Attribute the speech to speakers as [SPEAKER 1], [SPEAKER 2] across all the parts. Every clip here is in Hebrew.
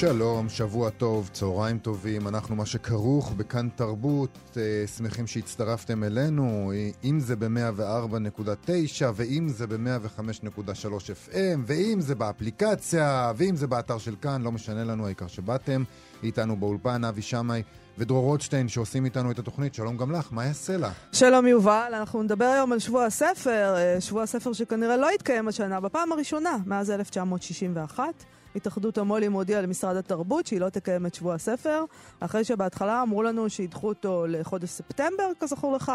[SPEAKER 1] שלום, שבוע טוב, צהריים טובים, אנחנו מה שכרוך בכאן תרבות, אה, שמחים שהצטרפתם אלינו, אם זה ב-104.9 ואם זה ב-105.3 FM ואם זה באפליקציה ואם זה באתר של כאן, לא משנה לנו, העיקר שבאתם. איתנו באולפן אבי שמאי ודרור רוטשטיין שעושים איתנו את התוכנית. שלום גם לך, מה יעשה לה?
[SPEAKER 2] שלום יובל, אנחנו נדבר היום על שבוע הספר, אה, שבוע הספר שכנראה לא יתקיים השנה, בפעם הראשונה מאז 1961. התאחדות המו"לים הודיעה למשרד התרבות שהיא לא תקיים את שבוע הספר, אחרי שבהתחלה אמרו לנו שידחו אותו לחודש ספטמבר, כזכור לך,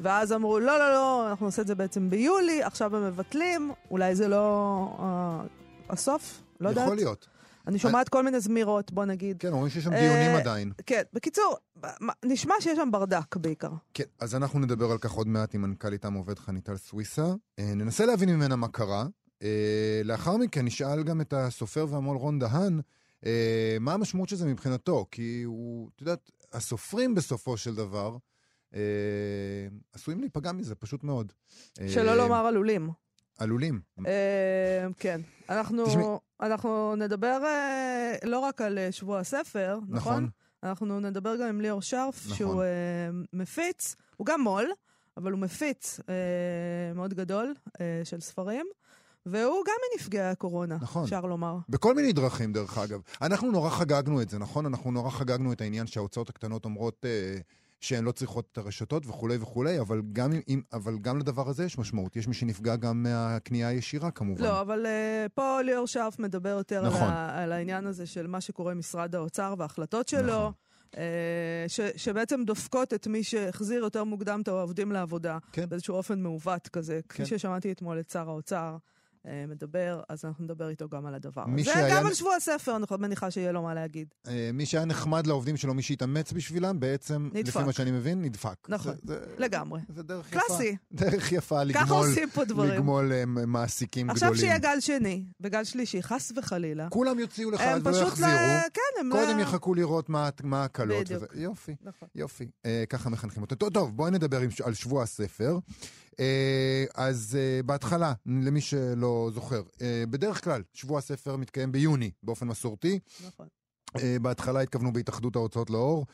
[SPEAKER 2] ואז אמרו, לא, לא, לא, אנחנו נעשה את זה בעצם ביולי, עכשיו הם מבטלים, אולי זה לא אה, הסוף, לא יודעת.
[SPEAKER 1] יכול להיות.
[SPEAKER 2] אני שומעת כל מיני זמירות, בוא נגיד.
[SPEAKER 1] כן, אומרים שיש שם דיונים אה, עדיין.
[SPEAKER 2] כן, בקיצור, נשמע שיש שם ברדק בעיקר.
[SPEAKER 1] כן, אז אנחנו נדבר על כך עוד מעט עם מנכ"לית עם עובד חניטל סוויסה. אה, ננסה להבין ממנה מה קרה, לאחר מכן נשאל גם את הסופר והמו"ל רון דהן, uh, מה המשמעות של זה מבחינתו, כי הוא, את יודעת, הסופרים בסופו של דבר uh, עשויים להיפגע מזה, פשוט מאוד.
[SPEAKER 2] שלא לומר עלולים.
[SPEAKER 1] עלולים.
[SPEAKER 2] כן. אנחנו, אנחנו נדבר לא רק על שבוע הספר, נכון? נכון? אנחנו נדבר גם עם ליאור שרף, נכון. שהוא מפיץ, הוא גם מו"ל, אבל הוא מפיץ מאוד גדול של ספרים. והוא גם מנפגעי הקורונה, נכון. אפשר לומר.
[SPEAKER 1] בכל מיני דרכים, דרך אגב. אנחנו נורא חגגנו את זה, נכון? אנחנו נורא חגגנו את העניין שההוצאות הקטנות אומרות אה, שהן לא צריכות את הרשתות וכולי וכולי, אבל גם, אם, אבל גם לדבר הזה יש משמעות. יש מי שנפגע גם מהקנייה הישירה, כמובן.
[SPEAKER 2] לא, אבל אה, פה ליאור שרף מדבר יותר נכון. על, ה, על העניין הזה של מה שקורה משרד האוצר וההחלטות שלו. נכון. אה, ש, שבעצם דופקות את מי שהחזיר יותר מוקדם את העובדים לעבודה, כן. באיזשהו אופן מעוות כזה, כן. כפי ששמעתי אתמול את שר האוצר. אה, מדבר, אז אנחנו נדבר איתו גם על הדבר הזה. שהיה... גם על שבוע הספר, אני מניחה שיהיה לו מה להגיד.
[SPEAKER 1] אה, מי שהיה נחמד לעובדים שלו, מי שהתאמץ בשבילם, בעצם, נדפק. לפי מה שאני מבין, נדפק.
[SPEAKER 2] נכון, זה, זה, לגמרי.
[SPEAKER 1] זה דרך
[SPEAKER 2] קלאסי.
[SPEAKER 1] יפה. דרך יפה לגמול,
[SPEAKER 2] ככה עושים פה דברים.
[SPEAKER 1] לגמול uh, מעסיקים
[SPEAKER 2] עכשיו
[SPEAKER 1] גדולים.
[SPEAKER 2] עכשיו שיהיה גל שני, וגל שלישי, חס וחלילה.
[SPEAKER 1] כולם יוציאו לך, אז לא יחזירו. לה... כן, הם קודם לה... יחכו לראות מה ההקלות. בדיוק. וזה... יופי, נכון. יופי. Uh, ככה מחנכים אותו. טוב, בואי נדבר על שבוע הספר. אה, אז אה, בהתחלה, למי שלא זוכר, אה, בדרך כלל שבוע הספר מתקיים ביוני באופן מסורתי. נכון. בהתחלה התכוונו בהתאחדות ההוצאות לאור.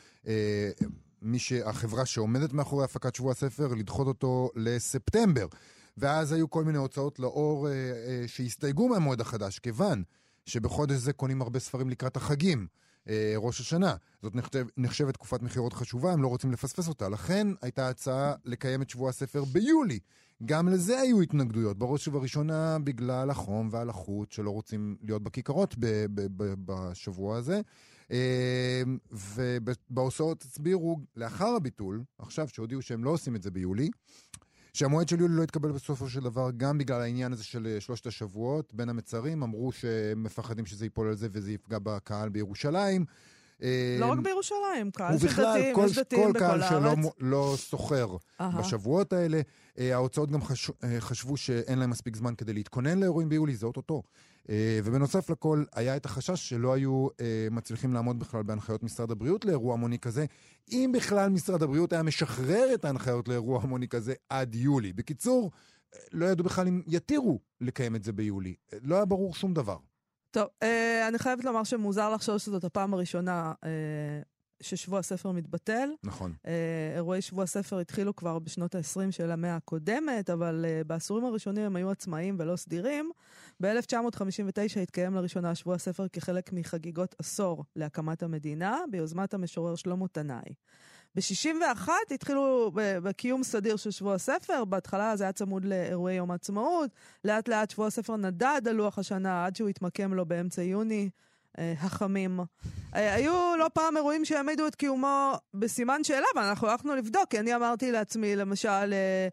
[SPEAKER 1] מי שהחברה שעומדת מאחורי הפקת שבוע הספר, לדחות אותו לספטמבר. ואז היו כל מיני הוצאות לאור שהסתייגו מהמועד החדש, כיוון שבחודש זה קונים הרבה ספרים לקראת החגים. אה, ראש השנה. זאת נחשב, נחשבת תקופת מכירות חשובה, הם לא רוצים לפספס אותה. לכן הייתה הצעה לקיים את שבוע הספר ביולי. גם לזה היו התנגדויות, בראש ובראשונה בגלל החום והלחות שלא רוצים להיות בכיכרות ב- ב- ב- בשבוע הזה. אה, ובהוצאות הסבירו לאחר הביטול, עכשיו שהודיעו שהם לא עושים את זה ביולי, שהמועד של יולי לא התקבל בסופו של דבר גם בגלל העניין הזה של אה, שלושת השבועות בין המצרים, אמרו שהם מפחדים שזה ייפול על זה וזה יפגע בקהל בירושלים.
[SPEAKER 2] לא רק בירושלים, קהל של דתיים, יש דתיים בכל הארץ.
[SPEAKER 1] ובכלל, כל קהל שלא לא סוחר בשבועות האלה. אה, ההוצאות גם אה, חשבו שאין להם מספיק זמן כדי להתכונן לאירועים ביולי, זה אוטוטו. אה, ובנוסף לכל, היה את החשש שלא היו מצליחים לעמוד בכלל בהנחיות משרד הבריאות לאירוע המוני כזה, אם בכלל משרד הבריאות היה משחרר את ההנחיות לאירוע המוני כזה עד יולי. בקיצור, לא ידעו בכלל אם יתירו לקיים את זה ביולי. לא היה ברור שום דבר.
[SPEAKER 2] טוב, אה, אני חייבת לומר שמוזר לחשוב שזאת הפעם הראשונה אה, ששבוע הספר מתבטל.
[SPEAKER 1] נכון.
[SPEAKER 2] אה, אירועי שבוע הספר התחילו כבר בשנות ה-20 של המאה הקודמת, אבל אה, בעשורים הראשונים הם היו עצמאיים ולא סדירים. ב-1959 התקיים לראשונה שבוע הספר כחלק מחגיגות עשור להקמת המדינה, ביוזמת המשורר שלמה תנאי. ב-61 התחילו בקיום סדיר של שבוע הספר, בהתחלה זה היה צמוד לאירועי יום העצמאות, לאט לאט שבוע הספר נדד על לוח השנה עד שהוא התמקם לו באמצע יוני. אה, החמים. אה, היו לא פעם אירועים שהעמידו את קיומו בסימן שאלה, ואנחנו הלכנו לבדוק, כי אני אמרתי לעצמי, למשל, אה,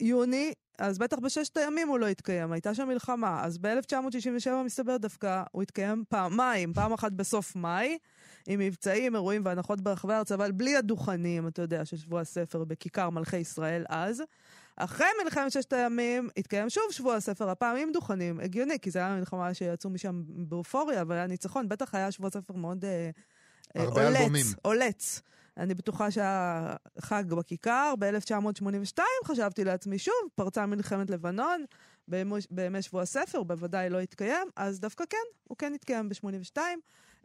[SPEAKER 2] יוני, אז בטח בששת הימים הוא לא התקיים, הייתה שם מלחמה. אז ב-1967 מסתבר דווקא הוא התקיים פעמיים, פעם אחת בסוף מאי, עם מבצעים, אירועים והנחות ברחבי הארץ, אבל בלי הדוכנים, אתה יודע, של שבוע הספר בכיכר מלכי ישראל אז. אחרי מלחמת ששת הימים התקיים שוב שבוע הספר, הפעם עם דוכנים, הגיוני, כי זו הייתה מלחמה שיצאו משם באופוריה והיה ניצחון, בטח היה שבוע ספר מאוד אה,
[SPEAKER 1] אה, אלבומים.
[SPEAKER 2] עולץ. אני בטוחה שהיה חג בכיכר, ב-1982 חשבתי לעצמי שוב, פרצה מלחמת לבנון, בימי שבוע הספר, בוודאי לא התקיים, אז דווקא כן, הוא כן התקיים ב-82.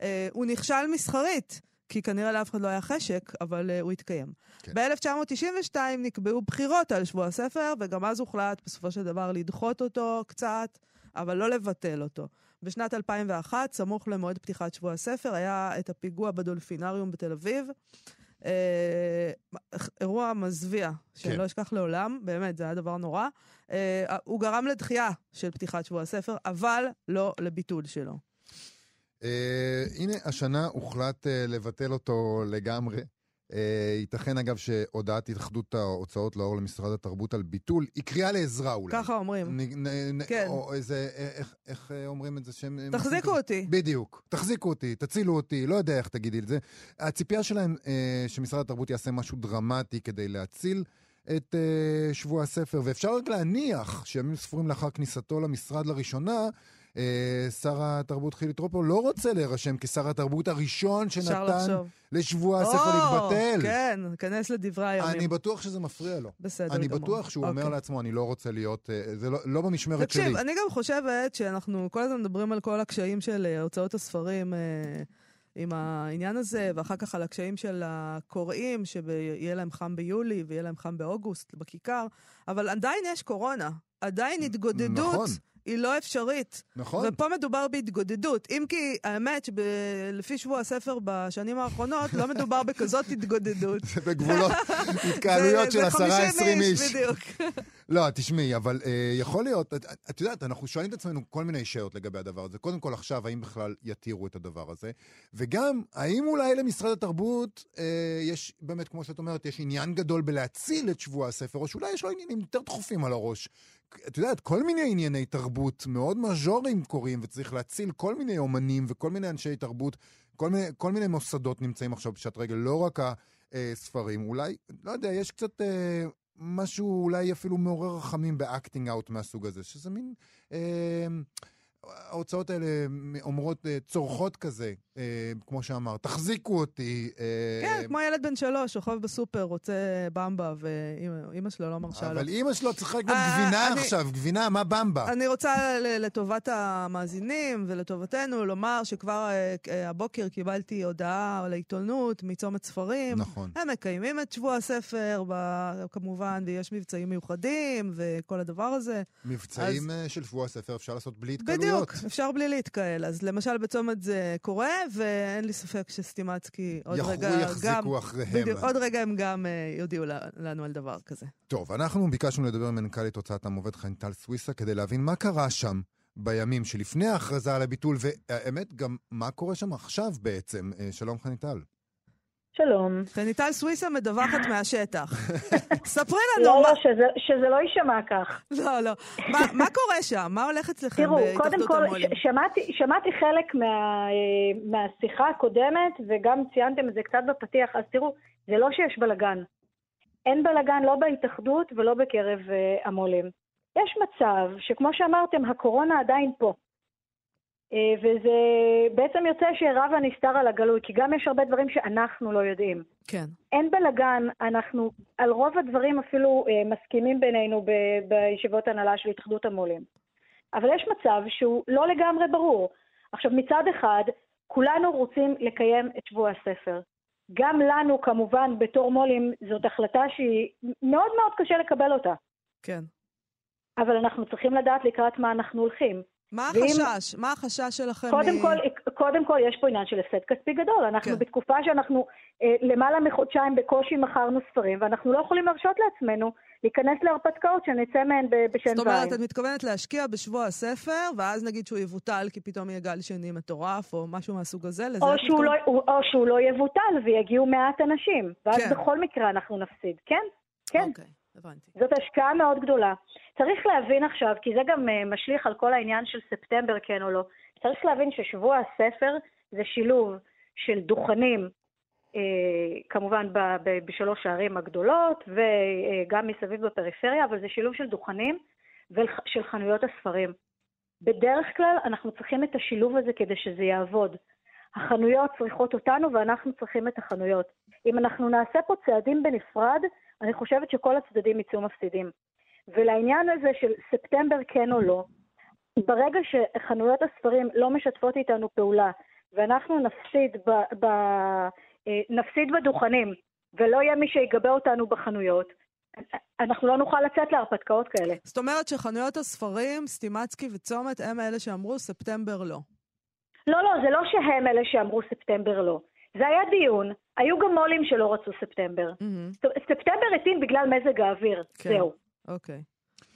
[SPEAKER 2] אה, הוא נכשל מסחרית. כי כנראה לאף אחד לא היה חשק, אבל uh, הוא התקיים. כן. ב-1992 נקבעו בחירות על שבוע הספר, וגם אז הוחלט בסופו של דבר לדחות אותו קצת, אבל לא לבטל אותו. בשנת 2001, סמוך למועד פתיחת שבוע הספר, היה את הפיגוע בדולפינריום בתל אביב. אה, אירוע מזוויע, שאני כן. לא אשכח לעולם, באמת, זה היה דבר נורא. אה, הוא גרם לדחייה של פתיחת שבוע הספר, אבל לא לביטול שלו.
[SPEAKER 1] אה, הנה, השנה הוחלט אה, לבטל אותו לגמרי. אה, ייתכן אגב שהודעת התאחדות ההוצאות לאור למשרד התרבות על ביטול היא קריאה לעזרה אולי.
[SPEAKER 2] ככה אומרים. נ, נ, כן.
[SPEAKER 1] או איזה, איך, איך אומרים את זה שהם...
[SPEAKER 2] תחזיקו אותי.
[SPEAKER 1] בדיוק. תחזיקו אותי, תצילו אותי, לא יודע איך תגידי את זה. הציפייה שלהם אה, שמשרד התרבות יעשה משהו דרמטי כדי להציל את אה, שבוע הספר, ואפשר רק להניח שימים ספורים לאחר כניסתו למשרד לראשונה, שר התרבות חילי טרופר לא רוצה להירשם כשר התרבות הראשון שנתן לשבוע הספר להתבטל.
[SPEAKER 2] כן, כנס לדברי הימים.
[SPEAKER 1] אני בטוח שזה מפריע לו.
[SPEAKER 2] בסדר
[SPEAKER 1] אני גמור. בטוח שהוא אומר אוקיי. לעצמו, אני לא רוצה להיות, אה, זה לא, לא במשמרת שלי.
[SPEAKER 2] תקשיב, אני גם חושבת שאנחנו כל הזמן מדברים על כל הקשיים של אה, הוצאות הספרים. עם העניין הזה, ואחר כך על הקשיים של הקוראים, שיהיה להם חם ביולי ויהיה להם חם באוגוסט בכיכר, אבל עדיין יש קורונה. עדיין התגודדות נכון. היא לא אפשרית.
[SPEAKER 1] נכון.
[SPEAKER 2] ופה מדובר בהתגודדות. אם כי האמת שלפי שבוע הספר בשנים האחרונות, לא מדובר בכזאת התגודדות.
[SPEAKER 1] זה בגבולות התקהלויות של עשרה, עשרים איש.
[SPEAKER 2] בדיוק.
[SPEAKER 1] לא, תשמעי, אבל uh, יכול להיות, את, את יודעת, אנחנו שואלים את עצמנו כל מיני שאלות לגבי הדבר הזה. קודם כל, עכשיו, האם בכלל יתירו את הדבר הזה? וגם, האם אולי למשרד התרבות אה, יש, באמת, כמו שאת אומרת, יש עניין גדול בלהציל את שבוע הספר, או שאולי יש לו עניינים יותר דחופים על הראש. את יודעת, כל מיני ענייני תרבות מאוד מז'וריים קורים, וצריך להציל כל מיני אומנים וכל מיני אנשי תרבות, כל מיני, כל מיני מוסדות נמצאים עכשיו בפשיטת רגל, לא רק הספרים. אולי, לא יודע, יש קצת אה, משהו אולי אפילו מעורר רחמים ב acting out מהסוג הזה, שזה מין... אה, ההוצאות האלה אומרות, אה, צורכות כזה, אה, כמו שאמרת, תחזיקו אותי.
[SPEAKER 2] אה, כן, כמו ילד בן שלוש, שוכב בסופר, רוצה במבה, ואימא שלו לא מרשה
[SPEAKER 1] לו. אבל אימא שלו צריכה לקנות גבינה עכשיו, גבינה, מה במבה?
[SPEAKER 2] אני רוצה לטובת המאזינים ולטובתנו לומר שכבר הבוקר קיבלתי הודעה לעיתונות מצומת ספרים.
[SPEAKER 1] נכון.
[SPEAKER 2] הם מקיימים את שבוע הספר, כמובן, ויש מבצעים מיוחדים וכל הדבר הזה.
[SPEAKER 1] מבצעים של שבוע הספר אפשר לעשות בלי התקהלויות.
[SPEAKER 2] בדיוק, אפשר בלי להתקהל. אז למשל בצומת זה קורה, ואין לי ספק שסטימצקי עוד רגע
[SPEAKER 1] גם... יחזיקו אחריהם.
[SPEAKER 2] בדיוק, עוד רגע הם גם uh, יודיעו לנו על דבר כזה.
[SPEAKER 1] טוב, אנחנו ביקשנו לדבר עם מנכ"לית הוצאת המובד חניטל סוויסה כדי להבין מה קרה שם בימים שלפני ההכרזה על הביטול, והאמת, גם מה קורה שם עכשיו בעצם. אה, שלום חניטל.
[SPEAKER 3] שלום.
[SPEAKER 2] חניטל סוויסה מדווחת מהשטח. ספרי לנו.
[SPEAKER 3] לא, לא, שזה, שזה לא יישמע כך.
[SPEAKER 2] לא, לא. מה, מה קורה שם? מה הולך אצלכם
[SPEAKER 3] בהתאחדות המו"לים? תראו, קודם כל, שמעתי חלק מה, מהשיחה הקודמת, וגם ציינתם את זה קצת בפתיח, אז תראו, זה לא שיש בלגן. אין בלגן לא בהתאחדות ולא בקרב uh, המו"לים. יש מצב שכמו שאמרתם, הקורונה עדיין פה. אה, וזה בעצם יוצא שרב הנסתר על הגלוי, כי גם יש הרבה דברים שאנחנו לא יודעים.
[SPEAKER 2] כן.
[SPEAKER 3] אין בלגן, אנחנו על רוב הדברים אפילו אה, מסכימים בינינו ב- בישיבות הנהלה של התאחדות המו"לים. אבל יש מצב שהוא לא לגמרי ברור. עכשיו, מצד אחד, כולנו רוצים לקיים את שבוע הספר. גם לנו, כמובן, בתור מו"לים, זאת החלטה שהיא מאוד מאוד קשה לקבל אותה.
[SPEAKER 2] כן.
[SPEAKER 3] אבל אנחנו צריכים לדעת לקראת מה אנחנו הולכים.
[SPEAKER 2] מה החשש? ואם... מה החשש שלכם?
[SPEAKER 3] קודם, מ... כל, קודם כל, יש פה עניין של הפסד כספי גדול. אנחנו כן. בתקופה שאנחנו אה, למעלה מחודשיים בקושי מכרנו ספרים, ואנחנו לא יכולים להרשות לעצמנו להיכנס להרפתקאות שנצא מהן בשן
[SPEAKER 2] זאת אומרת, את מתכוונת להשקיע בשבוע הספר, ואז נגיד שהוא יבוטל כי פתאום יהיה גל שני מטורף, או משהו מהסוג הזה?
[SPEAKER 3] או שהוא, מתכוון... לא, או שהוא לא יבוטל ויגיעו מעט אנשים, ואז כן. בכל מקרה אנחנו נפסיד, כן? כן.
[SPEAKER 2] אוקיי. הבנתי.
[SPEAKER 3] זאת השקעה מאוד גדולה. צריך להבין עכשיו, כי זה גם uh, משליך על כל העניין של ספטמבר, כן או לא, צריך להבין ששבוע הספר זה שילוב של דוכנים, uh, כמובן בשלוש הערים הגדולות, וגם uh, מסביב בפריפריה, אבל זה שילוב של דוכנים ושל חנויות הספרים. בדרך כלל אנחנו צריכים את השילוב הזה כדי שזה יעבוד. החנויות צריכות אותנו ואנחנו צריכים את החנויות. אם אנחנו נעשה פה צעדים בנפרד, אני חושבת שכל הצדדים יצאו מפסידים. ולעניין הזה של ספטמבר כן או לא, ברגע שחנויות הספרים לא משתפות איתנו פעולה ואנחנו נפסיד, ב, ב, אה, נפסיד בדוכנים ולא יהיה מי שיגבה אותנו בחנויות, אנחנו לא נוכל לצאת להרפתקאות כאלה.
[SPEAKER 2] זאת אומרת שחנויות הספרים, סטימצקי וצומת, הם אלה שאמרו ספטמבר לא.
[SPEAKER 3] לא, לא, זה לא שהם אלה שאמרו ספטמבר לא. זה היה דיון, היו גם מו"לים שלא רצו ספטמבר. Mm-hmm. ספטמבר התאים בגלל מזג האוויר, כן. זהו.
[SPEAKER 2] אוקיי.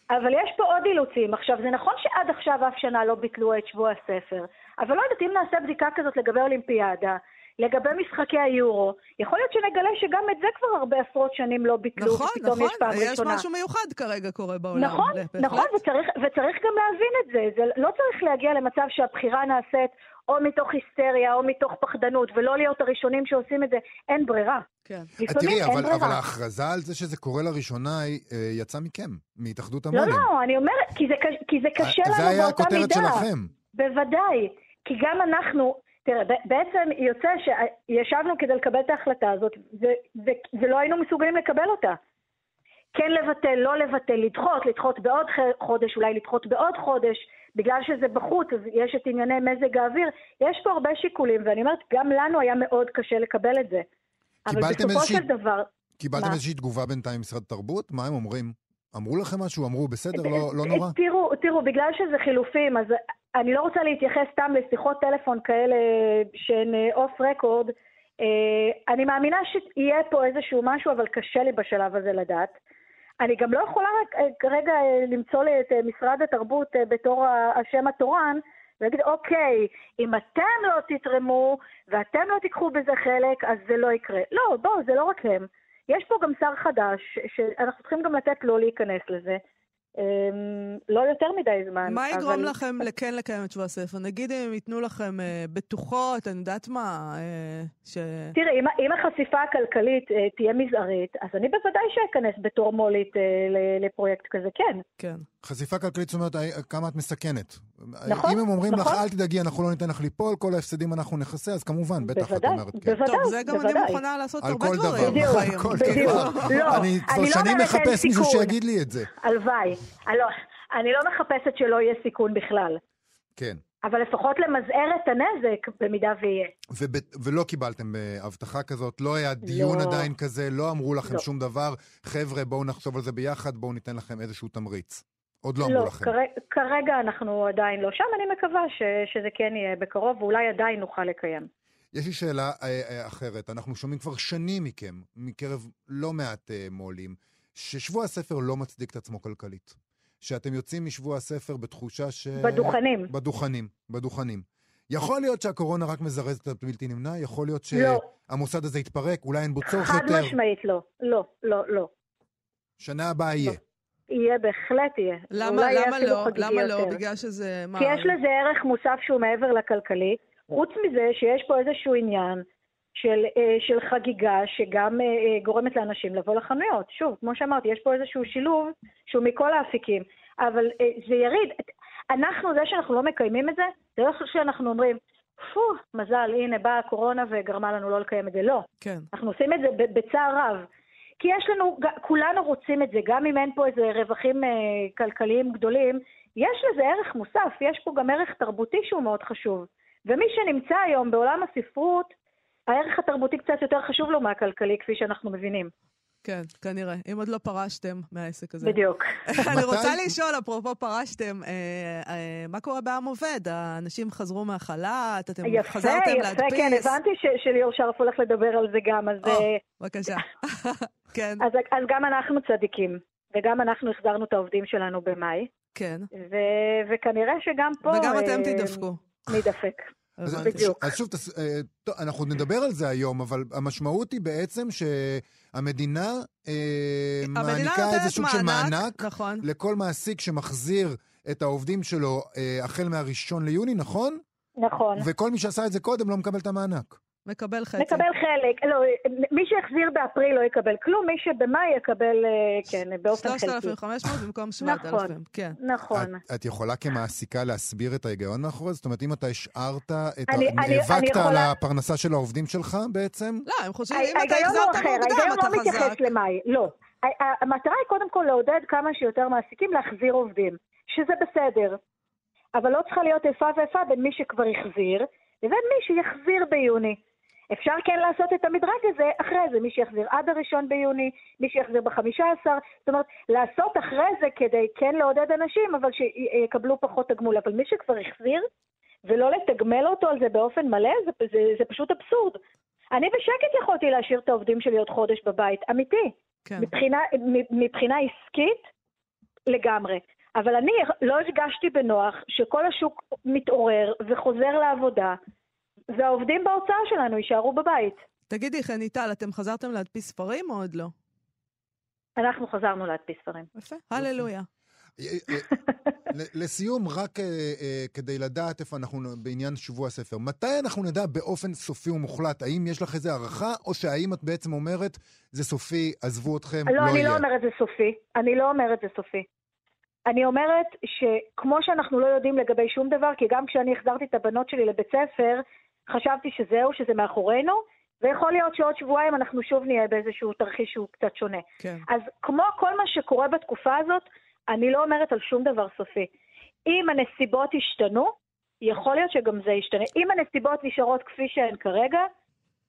[SPEAKER 3] אבל יש פה עוד אילוצים. עכשיו, זה נכון שעד עכשיו אף שנה לא ביטלו את שבוע הספר, אבל לא יודעת, אם נעשה בדיקה כזאת לגבי אולימפיאדה, לגבי משחקי היורו, יכול להיות שנגלה שגם את זה כבר הרבה עשרות שנים לא ביטלו,
[SPEAKER 2] נכון, ופתאום נכון, יש פעם ראשונה. נכון, יש משהו מיוחד כרגע קורה בעולם.
[SPEAKER 3] נכון, בהחלט. נכון, וצריך, וצריך גם להבין את זה. זה לא צריך להגיע למצב שהבחירה נעשית או מתוך היסטריה או מתוך פחדנות, ולא להיות הראשונים שעושים את זה. אין ברירה.
[SPEAKER 2] כן.
[SPEAKER 1] לפעמים תראי, אין אבל, ברירה. אבל ההכרזה על זה שזה קורה לראשונה אה, יצאה מכם, מהתאחדות המו"לים.
[SPEAKER 3] לא, לא, אני אומרת, כי זה, כי זה קשה לנו באותה מידה. זה היה הכותרת שלכם. בוודאי. כי גם אנחנו, תראה, בעצם יוצא שישבנו כדי לקבל את ההחלטה הזאת, ולא היינו מסוגלים לקבל אותה. כן לבטל, לא לבטל, לדחות, לדחות בעוד חודש, אולי לדחות בעוד חודש, בגלל שזה בחוץ, אז יש את ענייני מזג האוויר. יש פה הרבה שיקולים, ואני אומרת, גם לנו היה מאוד קשה לקבל את זה. אבל בסופו איזושהי... של דבר...
[SPEAKER 1] קיבלתם מה? איזושהי תגובה בינתיים ממשרד התרבות? מה הם אומרים? אמרו לכם משהו? אמרו, בסדר, לא, לא נורא?
[SPEAKER 3] תראו, תראו, בגלל שזה חילופים, אז אני לא רוצה להתייחס סתם לשיחות טלפון כאלה שהן אוף אה, רקורד. אה, אני מאמינה שיהיה פה איזשהו משהו, אבל קשה לי בשלב הזה לדעת. אני גם לא יכולה אה, כרגע למצוא לי את משרד התרבות בתור השם התורן, ולהגיד, אוקיי, אם אתם לא תתרמו ואתם לא תיקחו בזה חלק, אז זה לא יקרה. לא, בואו, זה לא רק הם. יש פה גם שר חדש, שאנחנו צריכים גם לתת לו להיכנס לזה. אמ, לא יותר מדי זמן.
[SPEAKER 2] מה יגרום אבל... לכם לכן לקיים את שבוע הספר? נגיד אם הם ייתנו לכם אה, בטוחות, אני יודעת מה, אה, ש...
[SPEAKER 3] תראה, אם, אם החשיפה הכלכלית אה, תהיה מזערית, אז אני בוודאי שאכנס בתור מולית אה, לפרויקט כזה, כן.
[SPEAKER 2] כן.
[SPEAKER 1] חשיפה כלכלית זאת אומרת, אה, כמה את מסכנת.
[SPEAKER 3] נכון,
[SPEAKER 1] אם הם אומרים
[SPEAKER 3] נכון.
[SPEAKER 1] לך, אל תדאגי, אנחנו לא ניתן לך ליפול, כל ההפסדים אנחנו נכסה, אז כמובן, בטח
[SPEAKER 3] בוודאי,
[SPEAKER 1] את אומרת
[SPEAKER 3] כן. בוודאי,
[SPEAKER 2] טוב, זה גם
[SPEAKER 3] בוודאי.
[SPEAKER 2] אני מוכנה לעשות הרבה דברים
[SPEAKER 1] בדיוק,
[SPEAKER 2] בחיים.
[SPEAKER 1] על כל דבר.
[SPEAKER 3] לא,
[SPEAKER 1] אני כבר
[SPEAKER 3] אני לא
[SPEAKER 1] שנים מחפש מישהו. שיגיד לי את זה.
[SPEAKER 3] הלוואי. לא, אני לא מחפשת שלא יהיה סיכון בכלל.
[SPEAKER 1] כן.
[SPEAKER 3] אבל לפחות למזער את הנזק, במידה ויהיה.
[SPEAKER 1] וב- ולא קיבלתם uh, הבטחה כזאת, לא היה דיון
[SPEAKER 3] לא.
[SPEAKER 1] עדיין כזה, לא אמרו לכם
[SPEAKER 3] לא.
[SPEAKER 1] שום דבר, חבר'ה, בואו נחשוב על זה ביחד, בואו ניתן לכם איזשהו תמריץ. עוד לא אמרו
[SPEAKER 3] לא,
[SPEAKER 1] לכם.
[SPEAKER 3] כרגע, כרגע אנחנו עדיין לא שם, אני מקווה ש, שזה כן יהיה בקרוב, ואולי עדיין נוכל לקיים.
[SPEAKER 1] יש לי שאלה אה, אה, אחרת. אנחנו שומעים כבר שנים מכם, מקרב לא מעט אה, מו"לים, ששבוע הספר לא מצדיק את עצמו כלכלית. שאתם יוצאים משבוע הספר בתחושה ש...
[SPEAKER 3] בדוכנים.
[SPEAKER 1] בדוכנים, בדוכנים. יכול להיות שהקורונה רק מזרזת את הבלתי נמנע, יכול להיות
[SPEAKER 3] לא.
[SPEAKER 1] שהמוסד הזה יתפרק, אולי אין בו צורך
[SPEAKER 3] חד
[SPEAKER 1] יותר.
[SPEAKER 3] משמעית לא. לא, לא, לא.
[SPEAKER 1] שנה הבאה יהיה.
[SPEAKER 3] יהיה, בהחלט יהיה.
[SPEAKER 2] למה,
[SPEAKER 3] יהיה
[SPEAKER 2] למה
[SPEAKER 3] אפילו
[SPEAKER 2] לא? למה לא?
[SPEAKER 3] יותר.
[SPEAKER 2] בגלל שזה... מה?
[SPEAKER 3] כי יש לזה ערך מוסף שהוא מעבר לכלכלי. חוץ מזה שיש פה איזשהו עניין של, אה, של חגיגה שגם אה, אה, גורמת לאנשים לבוא לחנויות. שוב, כמו שאמרתי, יש פה איזשהו שילוב שהוא מכל האפיקים, אבל זה יריד. אנחנו, זה שאנחנו לא מקיימים את זה, זה לא שאנחנו אומרים, פו, מזל, הנה באה הקורונה וגרמה לנו לא לקיים את זה. לא.
[SPEAKER 2] כן.
[SPEAKER 3] אנחנו עושים את זה בצער רב. כי יש לנו, כולנו רוצים את זה, גם אם אין פה איזה רווחים אה, כלכליים גדולים, יש לזה ערך מוסף, יש פה גם ערך תרבותי שהוא מאוד חשוב. ומי שנמצא היום בעולם הספרות, הערך התרבותי קצת יותר חשוב לו מהכלכלי, כפי שאנחנו מבינים.
[SPEAKER 2] כן, כנראה. אם עוד לא פרשתם מהעסק הזה.
[SPEAKER 3] בדיוק.
[SPEAKER 2] אני רוצה לשאול, אפרופו פרשתם, אה, אה, מה קורה בעם עובד? האנשים חזרו מהחל"ת, אתם
[SPEAKER 3] יפה,
[SPEAKER 2] חזרתם
[SPEAKER 3] יפה,
[SPEAKER 2] להדפיס?
[SPEAKER 3] כן, הבנתי ש- שליאור שרף הולך לדבר על זה גם, אז,
[SPEAKER 2] או,
[SPEAKER 3] אה,
[SPEAKER 2] בבקשה. כן,
[SPEAKER 3] אז, אז גם אנחנו צדיקים, וגם אנחנו החזרנו את העובדים שלנו במאי,
[SPEAKER 2] כן.
[SPEAKER 3] ו- וכנראה שגם פה...
[SPEAKER 2] וגם אתם
[SPEAKER 3] אה,
[SPEAKER 2] תידפקו.
[SPEAKER 3] בדיוק.
[SPEAKER 1] אז שוב, אנחנו נדבר על זה היום, אבל המשמעות היא בעצם שהמדינה מעניקה איזה סוג של מענק
[SPEAKER 2] נכון.
[SPEAKER 1] לכל מעסיק שמחזיר את העובדים שלו החל מהראשון ליוני, נכון?
[SPEAKER 3] נכון.
[SPEAKER 1] וכל מי שעשה את זה קודם לא מקבל את המענק.
[SPEAKER 2] מקבל חצי.
[SPEAKER 3] מקבל חלק. לא, מי שהחזיר באפריל לא יקבל כלום, מי שבמאי יקבל, כן, באופן חלקי.
[SPEAKER 2] 3,500 במקום 7,000. נכון,
[SPEAKER 3] כן. נכון.
[SPEAKER 1] את, את יכולה כמעסיקה להסביר את ההיגיון מאחורי זה? זאת אומרת, אם אתה השארת את אני, ה... אני, נאבקת אני יכולה... על הפרנסה של העובדים שלך בעצם?
[SPEAKER 2] לא, הם חושבים, אם אתה החזרת מוקדם, אתה חזק.
[SPEAKER 3] ההיגיון לא מתייחס למאי, לא. המטרה היא קודם כל לעודד כמה שיותר מעסיקים להחזיר עובדים, שזה בסדר. אבל לא צריכה להיות איפה ואיפה בין מי שכבר החזיר לבין מי שיחזיר ביוני. אפשר כן לעשות את המדרג הזה אחרי זה, מי שיחזיר עד הראשון ביוני, מי שיחזיר בחמישה עשר, זאת אומרת, לעשות אחרי זה כדי כן לעודד אנשים, אבל שיקבלו פחות תגמול. אבל מי שכבר החזיר, ולא לתגמל אותו על זה באופן מלא, זה, זה, זה פשוט אבסורד. אני בשקט יכולתי להשאיר את העובדים שלי עוד חודש בבית, אמיתי. כן. מבחינה, מבחינה עסקית, לגמרי. אבל אני לא הרגשתי בנוח שכל השוק מתעורר וחוזר לעבודה, והעובדים בהוצאה שלנו יישארו בבית.
[SPEAKER 2] תגידי, חניטל, אתם חזרתם להדפיס ספרים או עוד לא?
[SPEAKER 3] אנחנו חזרנו להדפיס ספרים.
[SPEAKER 2] יפה, הללויה.
[SPEAKER 1] לסיום, רק uh, uh, כדי לדעת איפה אנחנו בעניין שבוע הספר, מתי אנחנו נדע באופן סופי ומוחלט? האם יש לך איזה הערכה, או שהאם את בעצם אומרת, זה סופי, עזבו אתכם,
[SPEAKER 3] לא,
[SPEAKER 1] לא
[SPEAKER 3] אני
[SPEAKER 1] יהיה?
[SPEAKER 3] לא אומרת זה סופי. אני לא אומרת זה סופי. אני אומרת שכמו שאנחנו לא יודעים לגבי שום דבר, כי גם כשאני החזרתי את הבנות שלי לבית ספר, חשבתי שזהו, שזה מאחורינו, ויכול להיות שעוד שבועיים אנחנו שוב נהיה באיזשהו תרחיש שהוא קצת שונה.
[SPEAKER 2] כן.
[SPEAKER 3] אז כמו כל מה שקורה בתקופה הזאת, אני לא אומרת על שום דבר סופי. אם הנסיבות ישתנו, יכול להיות שגם זה ישתנה. אם הנסיבות נשארות כפי שהן כרגע,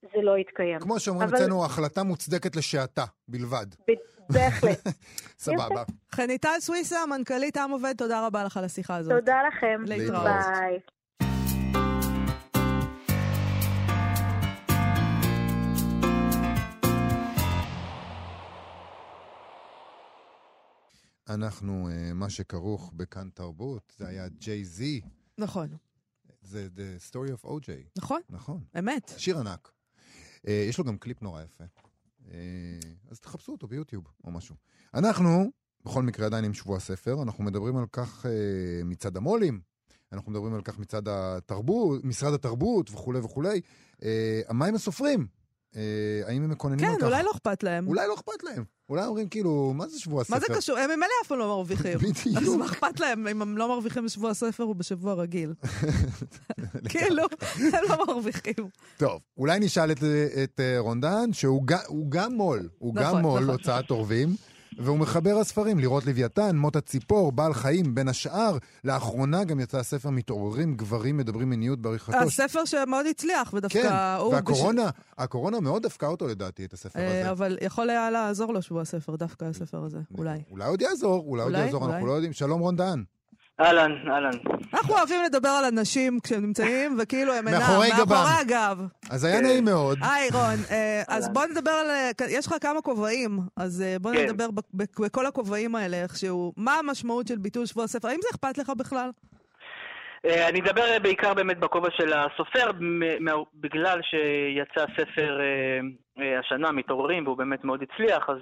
[SPEAKER 3] זה לא יתקיים.
[SPEAKER 1] כמו שאומרים אבל... אצלנו, החלטה מוצדקת לשעתה בלבד.
[SPEAKER 3] בהחלט.
[SPEAKER 1] סבבה.
[SPEAKER 2] חניטל סוויסה, מנכ"לית עם עובד, תודה רבה לך על השיחה הזאת.
[SPEAKER 3] תודה לכם.
[SPEAKER 2] להתראות.
[SPEAKER 3] ביי.
[SPEAKER 1] אנחנו, uh, מה שכרוך בכאן תרבות, זה היה ג'יי זי.
[SPEAKER 2] נכון.
[SPEAKER 1] זה The Story of OJ.
[SPEAKER 2] נכון.
[SPEAKER 1] נכון.
[SPEAKER 2] אמת.
[SPEAKER 1] שיר ענק. Uh, יש לו גם קליפ נורא יפה. Uh, אז תחפשו אותו ביוטיוב או משהו. אנחנו, בכל מקרה עדיין עם שבוע הספר, אנחנו מדברים על כך מצד המו"לים, אנחנו מדברים על כך מצד התרבות, משרד התרבות וכולי וכולי. מה הם הסופרים? אה, האם הם מקוננים
[SPEAKER 2] כן,
[SPEAKER 1] כך?
[SPEAKER 2] כן, אולי לא אכפת להם.
[SPEAKER 1] אולי לא אכפת להם. אולי אומרים כאילו, מה זה שבוע הספר?
[SPEAKER 2] מה זה קשור? הם ממילא אף פעם לא מרוויחים.
[SPEAKER 1] בדיוק.
[SPEAKER 2] אז מה אכפת להם אם הם לא מרוויחים בשבוע הספר או בשבוע רגיל? כאילו, הם לא מרוויחים.
[SPEAKER 1] טוב, אולי נשאל את, אה, רונדן, שהוא גם מו"ל, הוא גם נכון, מו"ל, נכון. הוצאת עורבים. והוא מחבר הספרים, לראות לוויתן, מות הציפור, בעל חיים, בין השאר. לאחרונה גם יצא הספר מתעוררים גברים מדברים מיניות בעריכתו.
[SPEAKER 2] הספר שמאוד הצליח, ודווקא
[SPEAKER 1] כן, והקורונה, בש... הקורונה מאוד דפקה אותו לדעתי, את הספר הזה.
[SPEAKER 2] אבל יכול היה לעזור לו שהוא הספר, דווקא הספר הזה, אולי.
[SPEAKER 1] אולי עוד יעזור, אולי עוד יעזור, אנחנו לא יודעים. שלום רון דהן.
[SPEAKER 4] אהלן, אהלן.
[SPEAKER 2] אנחנו אוהבים לדבר על אנשים כשהם נמצאים, וכאילו הם אינם,
[SPEAKER 1] מאחורי
[SPEAKER 2] הגב.
[SPEAKER 1] אז היה נעים מאוד.
[SPEAKER 2] היי רון, אה, אז בוא נדבר על, יש לך כמה כובעים, אז אה, בוא כן. נדבר בכל הכובעים האלה איכשהו. מה המשמעות של ביטול שבוע הספר? האם זה אכפת לך בכלל?
[SPEAKER 4] אה, אני אדבר בעיקר באמת בכובע של הסופר, בגלל שיצא ספר השנה, מתעוררים, והוא באמת מאוד הצליח, אז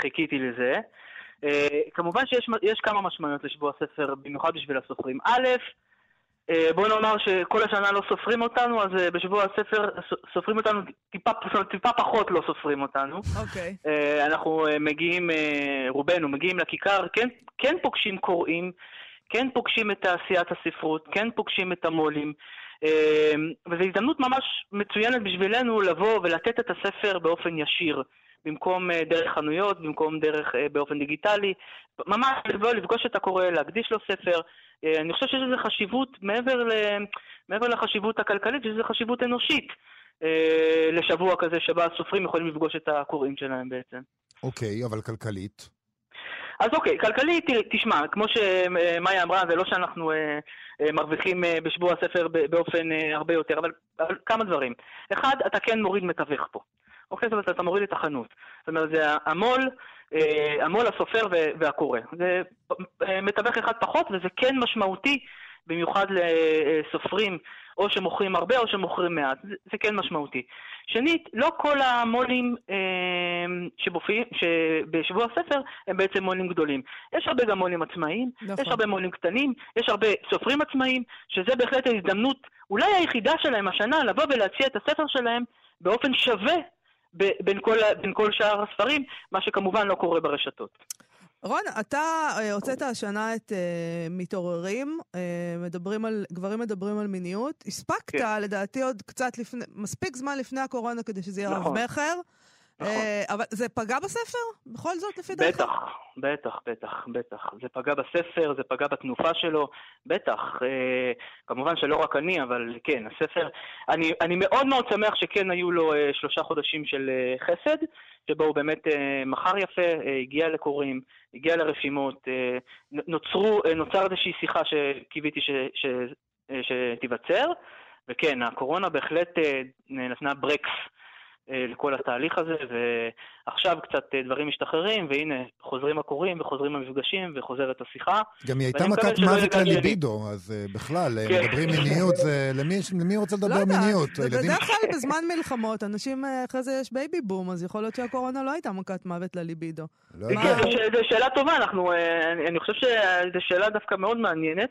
[SPEAKER 4] חיכיתי לזה. Uh, כמובן שיש כמה משמעויות לשבוע הספר, במיוחד בשביל הסופרים. א', uh, בוא נאמר שכל השנה לא סופרים אותנו, אז uh, בשבוע הספר סופרים אותנו, טיפה, טיפה פחות לא סופרים אותנו.
[SPEAKER 2] אוקיי.
[SPEAKER 4] Okay. אנחנו מגיעים, רובנו מגיעים לכיכר, כן, כן פוגשים קוראים, כן פוגשים את תעשיית הספרות, כן פוגשים את המו"לים. וזו הזדמנות ממש מצוינת בשבילנו לבוא ולתת את הספר באופן ישיר. במקום אה, דרך חנויות, במקום דרך אה, באופן דיגיטלי, ממש לבוא לפגוש את הקורא, להקדיש לו ספר. אה, אני חושב שיש לזה חשיבות מעבר, ל... מעבר לחשיבות הכלכלית, יש לזה חשיבות אנושית לשבוע כזה שבה הסופרים יכולים לפגוש את הקוראים שלהם בעצם.
[SPEAKER 1] אוקיי, okay, אבל כלכלית?
[SPEAKER 4] אז אוקיי, כלכלית, תשמע, כמו שמאיה אמרה, זה לא שאנחנו מרוויחים בשבוע הספר באופן הרבה יותר, אבל, אבל כמה דברים. אחד, אתה כן מוריד מתווך פה. אוקיי? זאת אומרת, אתה מוריד את החנות. זאת אומרת, זה המו"ל, אה, המו"ל, הסופר והקורא. זה אה, מתווך אחד פחות, וזה כן משמעותי במיוחד לסופרים, או שמוכרים הרבה או שמוכרים מעט, זה, כן משמעותי. שנית, לא כל המו"לים אה, שבופיעים, שבשבוע הספר הם בעצם מו"לים גדולים. יש הרבה גם מו"לים עצמאיים, נכון. יש הרבה מו"לים קטנים, יש הרבה סופרים עצמאיים, שזה בהחלט ההזדמנות, אולי היחידה שלהם השנה, לבוא ולהציע את הספר שלהם באופן שווה בין כל, בין כל שאר הספרים, מה שכמובן לא קורה ברשתות.
[SPEAKER 2] רון, אתה uh, הוצאת השנה את uh, מתעוררים, uh, מדברים על, גברים מדברים על מיניות. הספקת, כן. לדעתי, עוד קצת לפני, מספיק זמן לפני הקורונה כדי שזה יהיה נכון. רב-מכר. נכון. Uh, אבל זה פגע בספר? בכל זאת, לפי דעתך?
[SPEAKER 4] בטח, בטח, בטח, בטח. זה פגע בספר, זה פגע בתנופה שלו, בטח. Uh, כמובן שלא רק אני, אבל כן, הספר... אני, אני מאוד מאוד שמח שכן היו לו uh, שלושה חודשים של חסד, שבו הוא באמת מכר יפה, הגיע לקוראים, הגיע לרשימות, נוצרו, נוצר איזושהי שיחה שקיוויתי ש, ש, uh, שתיווצר, וכן, הקורונה בהחלט נתנה ברקס. אה, לכל התהליך הזה, ועכשיו קצת אה, דברים משתחררים, והנה, חוזרים הקוראים וחוזרים המפגשים וחוזרת השיחה.
[SPEAKER 1] גם היא הייתה מכת מוות לליבידו, אז אה, בכלל, כן. מדברים מיניות, זה... למי, למי רוצה לדבר לא מיניות?
[SPEAKER 2] לא יודעת, בדרך כלל בזמן מלחמות, אנשים, אחרי זה יש בייבי בום, אז יכול להיות שהקורונה לא הייתה מכת מוות לליבידו.
[SPEAKER 4] לא כן, זו שאלה טובה, אנחנו, אני חושב שזו שאלה דווקא מאוד מעניינת,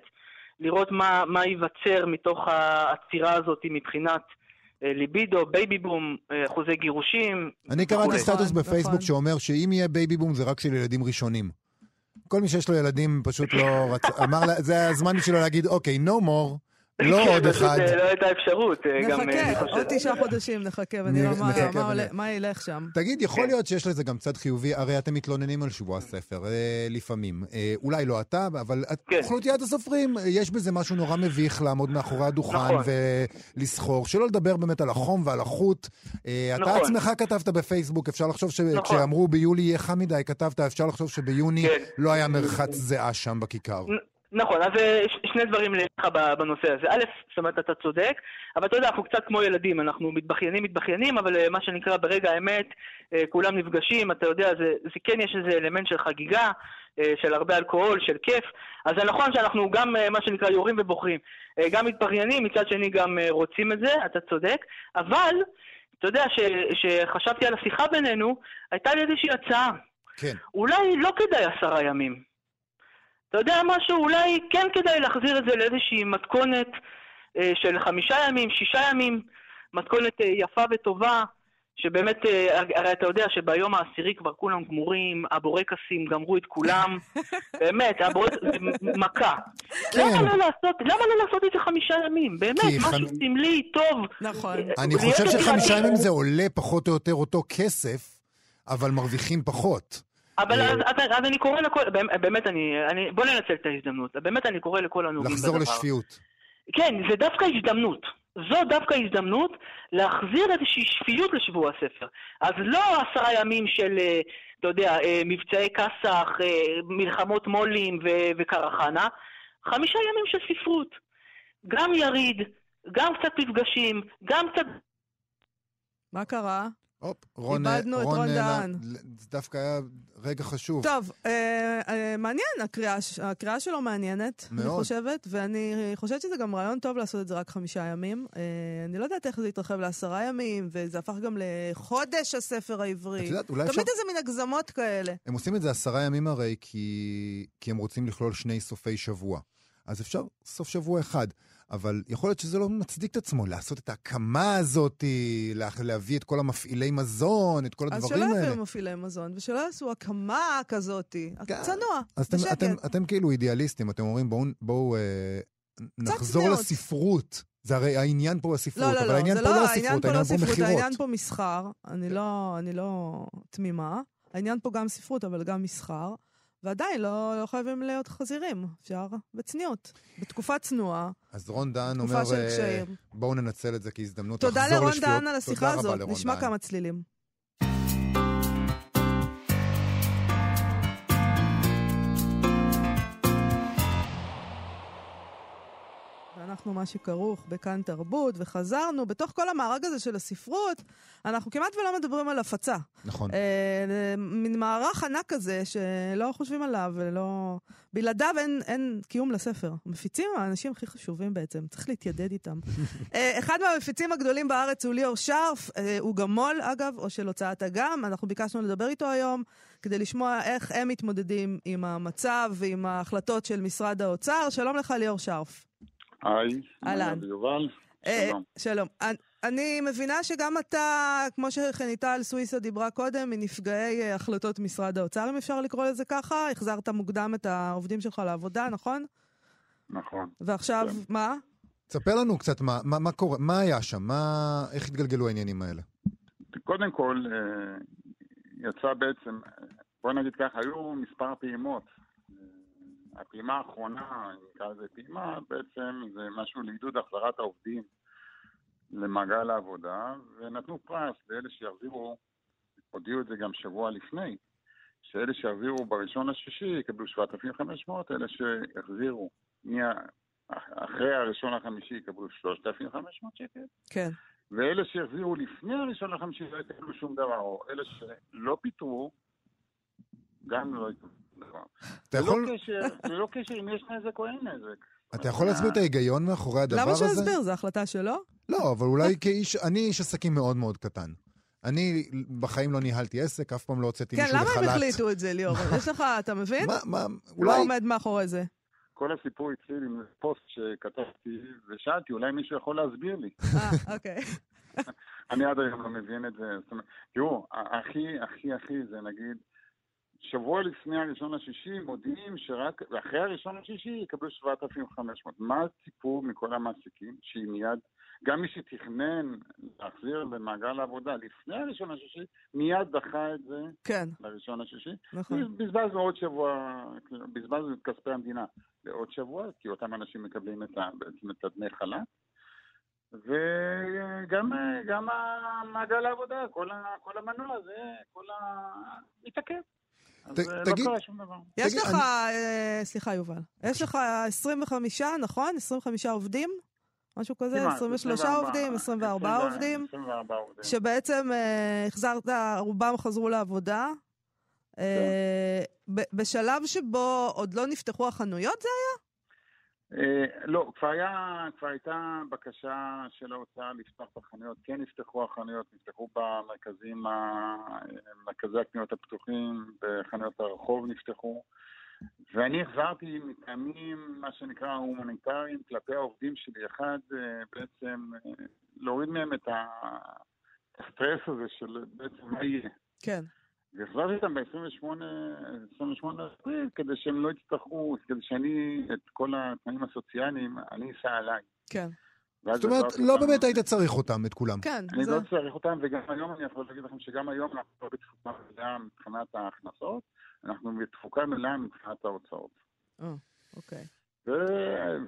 [SPEAKER 4] לראות מה ייווצר מתוך העצירה הזאת מבחינת... אה, ליבידו, בייבי בום, אה, אחוזי גירושים.
[SPEAKER 1] אני קראתי סטטוס נכון, בפייסבוק נכון. שאומר שאם יהיה בייבי בום זה רק של ילדים ראשונים. כל מי שיש לו ילדים פשוט לא רצה, אמר, זה הזמן בשבילו להגיד, אוקיי, no more. לא כן, עוד אחד.
[SPEAKER 4] לא הייתה אפשרות.
[SPEAKER 2] אה, נחכה, עוד תשעה חודשים נחכה ונראה מה ילך שם.
[SPEAKER 1] תגיד, יכול כן. להיות שיש לזה גם צד חיובי, הרי אתם מתלוננים על שבוע הספר, אה, לפעמים. אה, אולי לא אתה, אבל כן. אוכלוסיית הסופרים, יש בזה משהו נורא מביך לעמוד מאחורי הדוכן נכון. ולסחור. שלא לדבר באמת על החום ועל החוט. אתה נכון. עצמך כתבת בפייסבוק, אפשר לחשוב שכשאמרו ביולי יהיה חם מדי, כתבת, אפשר לחשוב שביוני לא היה מרחץ זיעה שם בכיכר.
[SPEAKER 4] נכון, אז אה, שני דברים לך בנושא הזה. א', זאת אומרת, אתה צודק, אבל אתה יודע, אנחנו קצת כמו ילדים, אנחנו מתבכיינים, מתבכיינים, אבל אה, מה שנקרא ברגע האמת, אה, כולם נפגשים, אתה יודע, זה, זה כן יש איזה אלמנט של חגיגה, של הרבה אלכוהול, של כיף, אז זה נכון שאנחנו גם, מה שנקרא, יורים ובוחרים. גם מתבכיינים, מצד שני גם רוצים את זה, אתה צודק, אבל, אתה יודע, שחשבתי על השיחה בינינו, הייתה לי איזושהי הצעה.
[SPEAKER 1] כן.
[SPEAKER 4] אולי לא כדאי עשרה ימים. אתה יודע משהו? אולי כן כדאי להחזיר את זה לאיזושהי מתכונת אה, של חמישה ימים, שישה ימים, מתכונת אה, יפה וטובה, שבאמת, אה, הרי אתה יודע שביום העשירי כבר כולם גמורים, הבורקסים גמרו את כולם, באמת, הבורקס... זה מכה. כן. למה לא לעשות, למה לא לעשות את זה חמישה ימים? באמת, משהו סמלי, טוב.
[SPEAKER 2] נכון.
[SPEAKER 1] אני חושב שחמישה ימים זה עולה פחות או יותר אותו כסף, אבל מרוויחים פחות.
[SPEAKER 4] אבל אז, אז, אז אני קורא לכל, באמת אני, אני, בוא ננצל את ההזדמנות, באמת אני קורא לכל הנוגעים
[SPEAKER 1] בדבר. לחזור לשפיות.
[SPEAKER 4] כן, זה דווקא הזדמנות. זו דווקא הזדמנות להחזיר איזושהי שפיות לשבוע הספר. אז לא עשרה ימים של, אה, אתה יודע, אה, מבצעי כסח, אה, מלחמות מו"לים וקרחנה, חמישה ימים של ספרות. גם יריד, גם קצת מפגשים, גם קצת...
[SPEAKER 2] מה קרה?
[SPEAKER 1] הופ, רון, איבדנו את רון דהן. זה דווקא היה רגע חשוב.
[SPEAKER 2] טוב, אה, אה, מעניין, הקריאה, הקריאה שלו מעניינת, מאוד. אני חושבת, ואני חושבת שזה גם רעיון טוב לעשות את זה רק חמישה ימים. אה, אני לא יודעת איך זה יתרחב לעשרה ימים, וזה הפך גם לחודש הספר העברי. את יודעת, אולי אפשר... תמיד איזה מין הגזמות כאלה.
[SPEAKER 1] הם עושים את זה עשרה ימים הרי, כי, כי הם רוצים לכלול שני סופי שבוע. אז אפשר סוף שבוע אחד. אבל יכול להיות שזה לא מצדיק את עצמו, לעשות את ההקמה הזאת, לה, להביא את כל המפעילי מזון, את כל הדברים האלה.
[SPEAKER 2] אז שלא יביאו מפעילי מזון, ושלא יעשו הקמה כזאת. כן. צנוע,
[SPEAKER 1] אז בשקט. אתם, אתם, אתם כאילו אידיאליסטים, אתם אומרים בואו בוא, אה, נחזור. לספרות. זה הרי העניין פה הספרות,
[SPEAKER 2] לא, לא,
[SPEAKER 1] אבל
[SPEAKER 2] לא,
[SPEAKER 1] העניין פה לא, לא הספרות, העניין
[SPEAKER 2] פה
[SPEAKER 1] מכירות.
[SPEAKER 2] העניין פה מסחר, אני לא, אני לא תמימה. העניין פה גם ספרות, אבל גם מסחר. ועדיין לא, לא חייבים להיות חזירים, אפשר בצניעות, בתקופה צנועה.
[SPEAKER 1] אז רון דהן אומר, אה, בואו ננצל את זה כהזדמנות
[SPEAKER 2] לחזור לשפיות. תודה לרון דהן על השיחה הזאת, נשמע כמה צלילים. אנחנו מה שכרוך בכאן תרבות, וחזרנו. בתוך כל המארג הזה של הספרות, אנחנו כמעט ולא מדברים על הפצה.
[SPEAKER 1] נכון.
[SPEAKER 2] אה, מין מערך ענק כזה שלא חושבים עליו, ולא... בלעדיו אין, אין קיום לספר. מפיצים הם האנשים הכי חשובים בעצם, צריך להתיידד איתם. אה, אחד מהמפיצים הגדולים בארץ הוא ליאור שרף, אה, הוא גם מו"ל, אגב, או של הוצאת אגם. אנחנו ביקשנו לדבר איתו היום. כדי לשמוע איך הם מתמודדים עם המצב ועם ההחלטות של משרד האוצר. שלום לך, ליאור שרף.
[SPEAKER 5] היי, אהלן. יובל.
[SPEAKER 2] אה, שלום. שלום. אני מבינה שגם אתה, כמו שחניטל סוויסה דיברה קודם, מנפגעי אה, החלטות משרד האוצר, אם אפשר לקרוא לזה ככה, החזרת מוקדם את העובדים שלך לעבודה, נכון?
[SPEAKER 5] נכון.
[SPEAKER 2] ועכשיו, כן. מה?
[SPEAKER 1] תספר לנו קצת מה, מה, מה קורה, מה היה שם, מה, איך התגלגלו העניינים האלה.
[SPEAKER 5] קודם כל, אה, יצא בעצם, בוא נגיד ככה, היו מספר פעימות. הפעימה האחרונה, נקרא לזה פעימה, בעצם זה משהו לעידוד החזרת העובדים למעגל העבודה, ונתנו פרס לאלה שיחזירו, הודיעו את זה גם שבוע לפני, שאלה שיחזירו בראשון לשישי יקבלו 7,500, אלה שיחזירו אחרי הראשון לחמישי יקבלו 3,500 שקל.
[SPEAKER 2] כן.
[SPEAKER 5] ואלה שהחזירו לפני הראשון לחמישי לא יקבלו שום דבר, או אלה שלא פיטרו, גם לא יקבלו דבר. אתה יכול... ללא קשר אם יש נזק או אין נזק.
[SPEAKER 1] אתה יכול להסביר את ההיגיון מאחורי הדבר הזה?
[SPEAKER 2] למה שיסביר? זו החלטה שלו?
[SPEAKER 1] לא, אבל אולי כאיש, אני איש עסקים מאוד מאוד קטן. אני בחיים לא ניהלתי עסק, אף פעם לא הוצאתי
[SPEAKER 2] כן,
[SPEAKER 1] מישהו לחל"ת.
[SPEAKER 2] כן, למה הם החליטו את זה, ליאור? יש לך, אתה מבין? מה, מה, אולי... מה עומד מאחורי זה?
[SPEAKER 5] כל הסיפור התחיל עם פוסט שכתבתי, ושאלתי, אולי מישהו יכול להסביר לי.
[SPEAKER 2] אה, אוקיי.
[SPEAKER 5] אני עד היום לא מבין את זה. זאת אומרת, תראו, הכי, הכי, הכי זה נגיד, שבוע לפני הראשון לשישי מודיעים שרק אחרי הראשון לשישי יקבלו 7,500. מה הסיפור מכל המעסיקים? שהיא מיד, גם מי שתכנן להחזיר למעגל העבודה לפני הראשון לשישי, מיד דחה את זה
[SPEAKER 2] כן.
[SPEAKER 5] לראשון לשישי.
[SPEAKER 2] נכון.
[SPEAKER 5] בזבזנו עוד שבוע, בזבזנו את כספי המדינה לעוד שבוע, כי אותם אנשים מקבלים את, בעצם את הדמי חל"ת. וגם המעגל העבודה, כל, ה, כל המנוע הזה, כל ה... מתעכב. אז אה, לא קרה שום דבר.
[SPEAKER 2] יש לך, אה, סליחה יובל, יש לך 25, נכון? 25 עובדים? משהו כזה? 23 עובדים, 24 עובדים?
[SPEAKER 5] 24 עובדים.
[SPEAKER 2] שבעצם אה, החזרת, רובם חזרו לעבודה. כן. בשלב שבו עוד לא נפתחו החנויות זה היה?
[SPEAKER 5] אה, לא, כבר, היה, כבר הייתה בקשה של האוצר לפתוח את החנויות. כן נפתחו החנויות, נפתחו במרכזים, מרכזי הקניות הפתוחים, בחנויות הרחוב נפתחו. ואני החזרתי מטעמים, מה שנקרא, הומניטריים, כלפי העובדים שלי. אחד, אה, בעצם, אה, להוריד מהם את הסטרס הזה של בעצם מה יהיה.
[SPEAKER 2] כן.
[SPEAKER 5] והחזרתי אותם ב-28 באפריל כדי שהם לא יצטרכו, כדי שאני, את כל התנאים הסוציאליים, אני אסע עליי.
[SPEAKER 2] כן.
[SPEAKER 1] זאת אומרת, לא באמת היית צריך אותם, את כולם.
[SPEAKER 2] כן.
[SPEAKER 5] אני לא צריך אותם, וגם היום אני יכול להגיד לכם שגם היום אנחנו לא בתפוקה מלאה מבחינת ההכנסות, אנחנו בתפוקה מלאה מבחינת ההוצאות.
[SPEAKER 2] אה, אוקיי.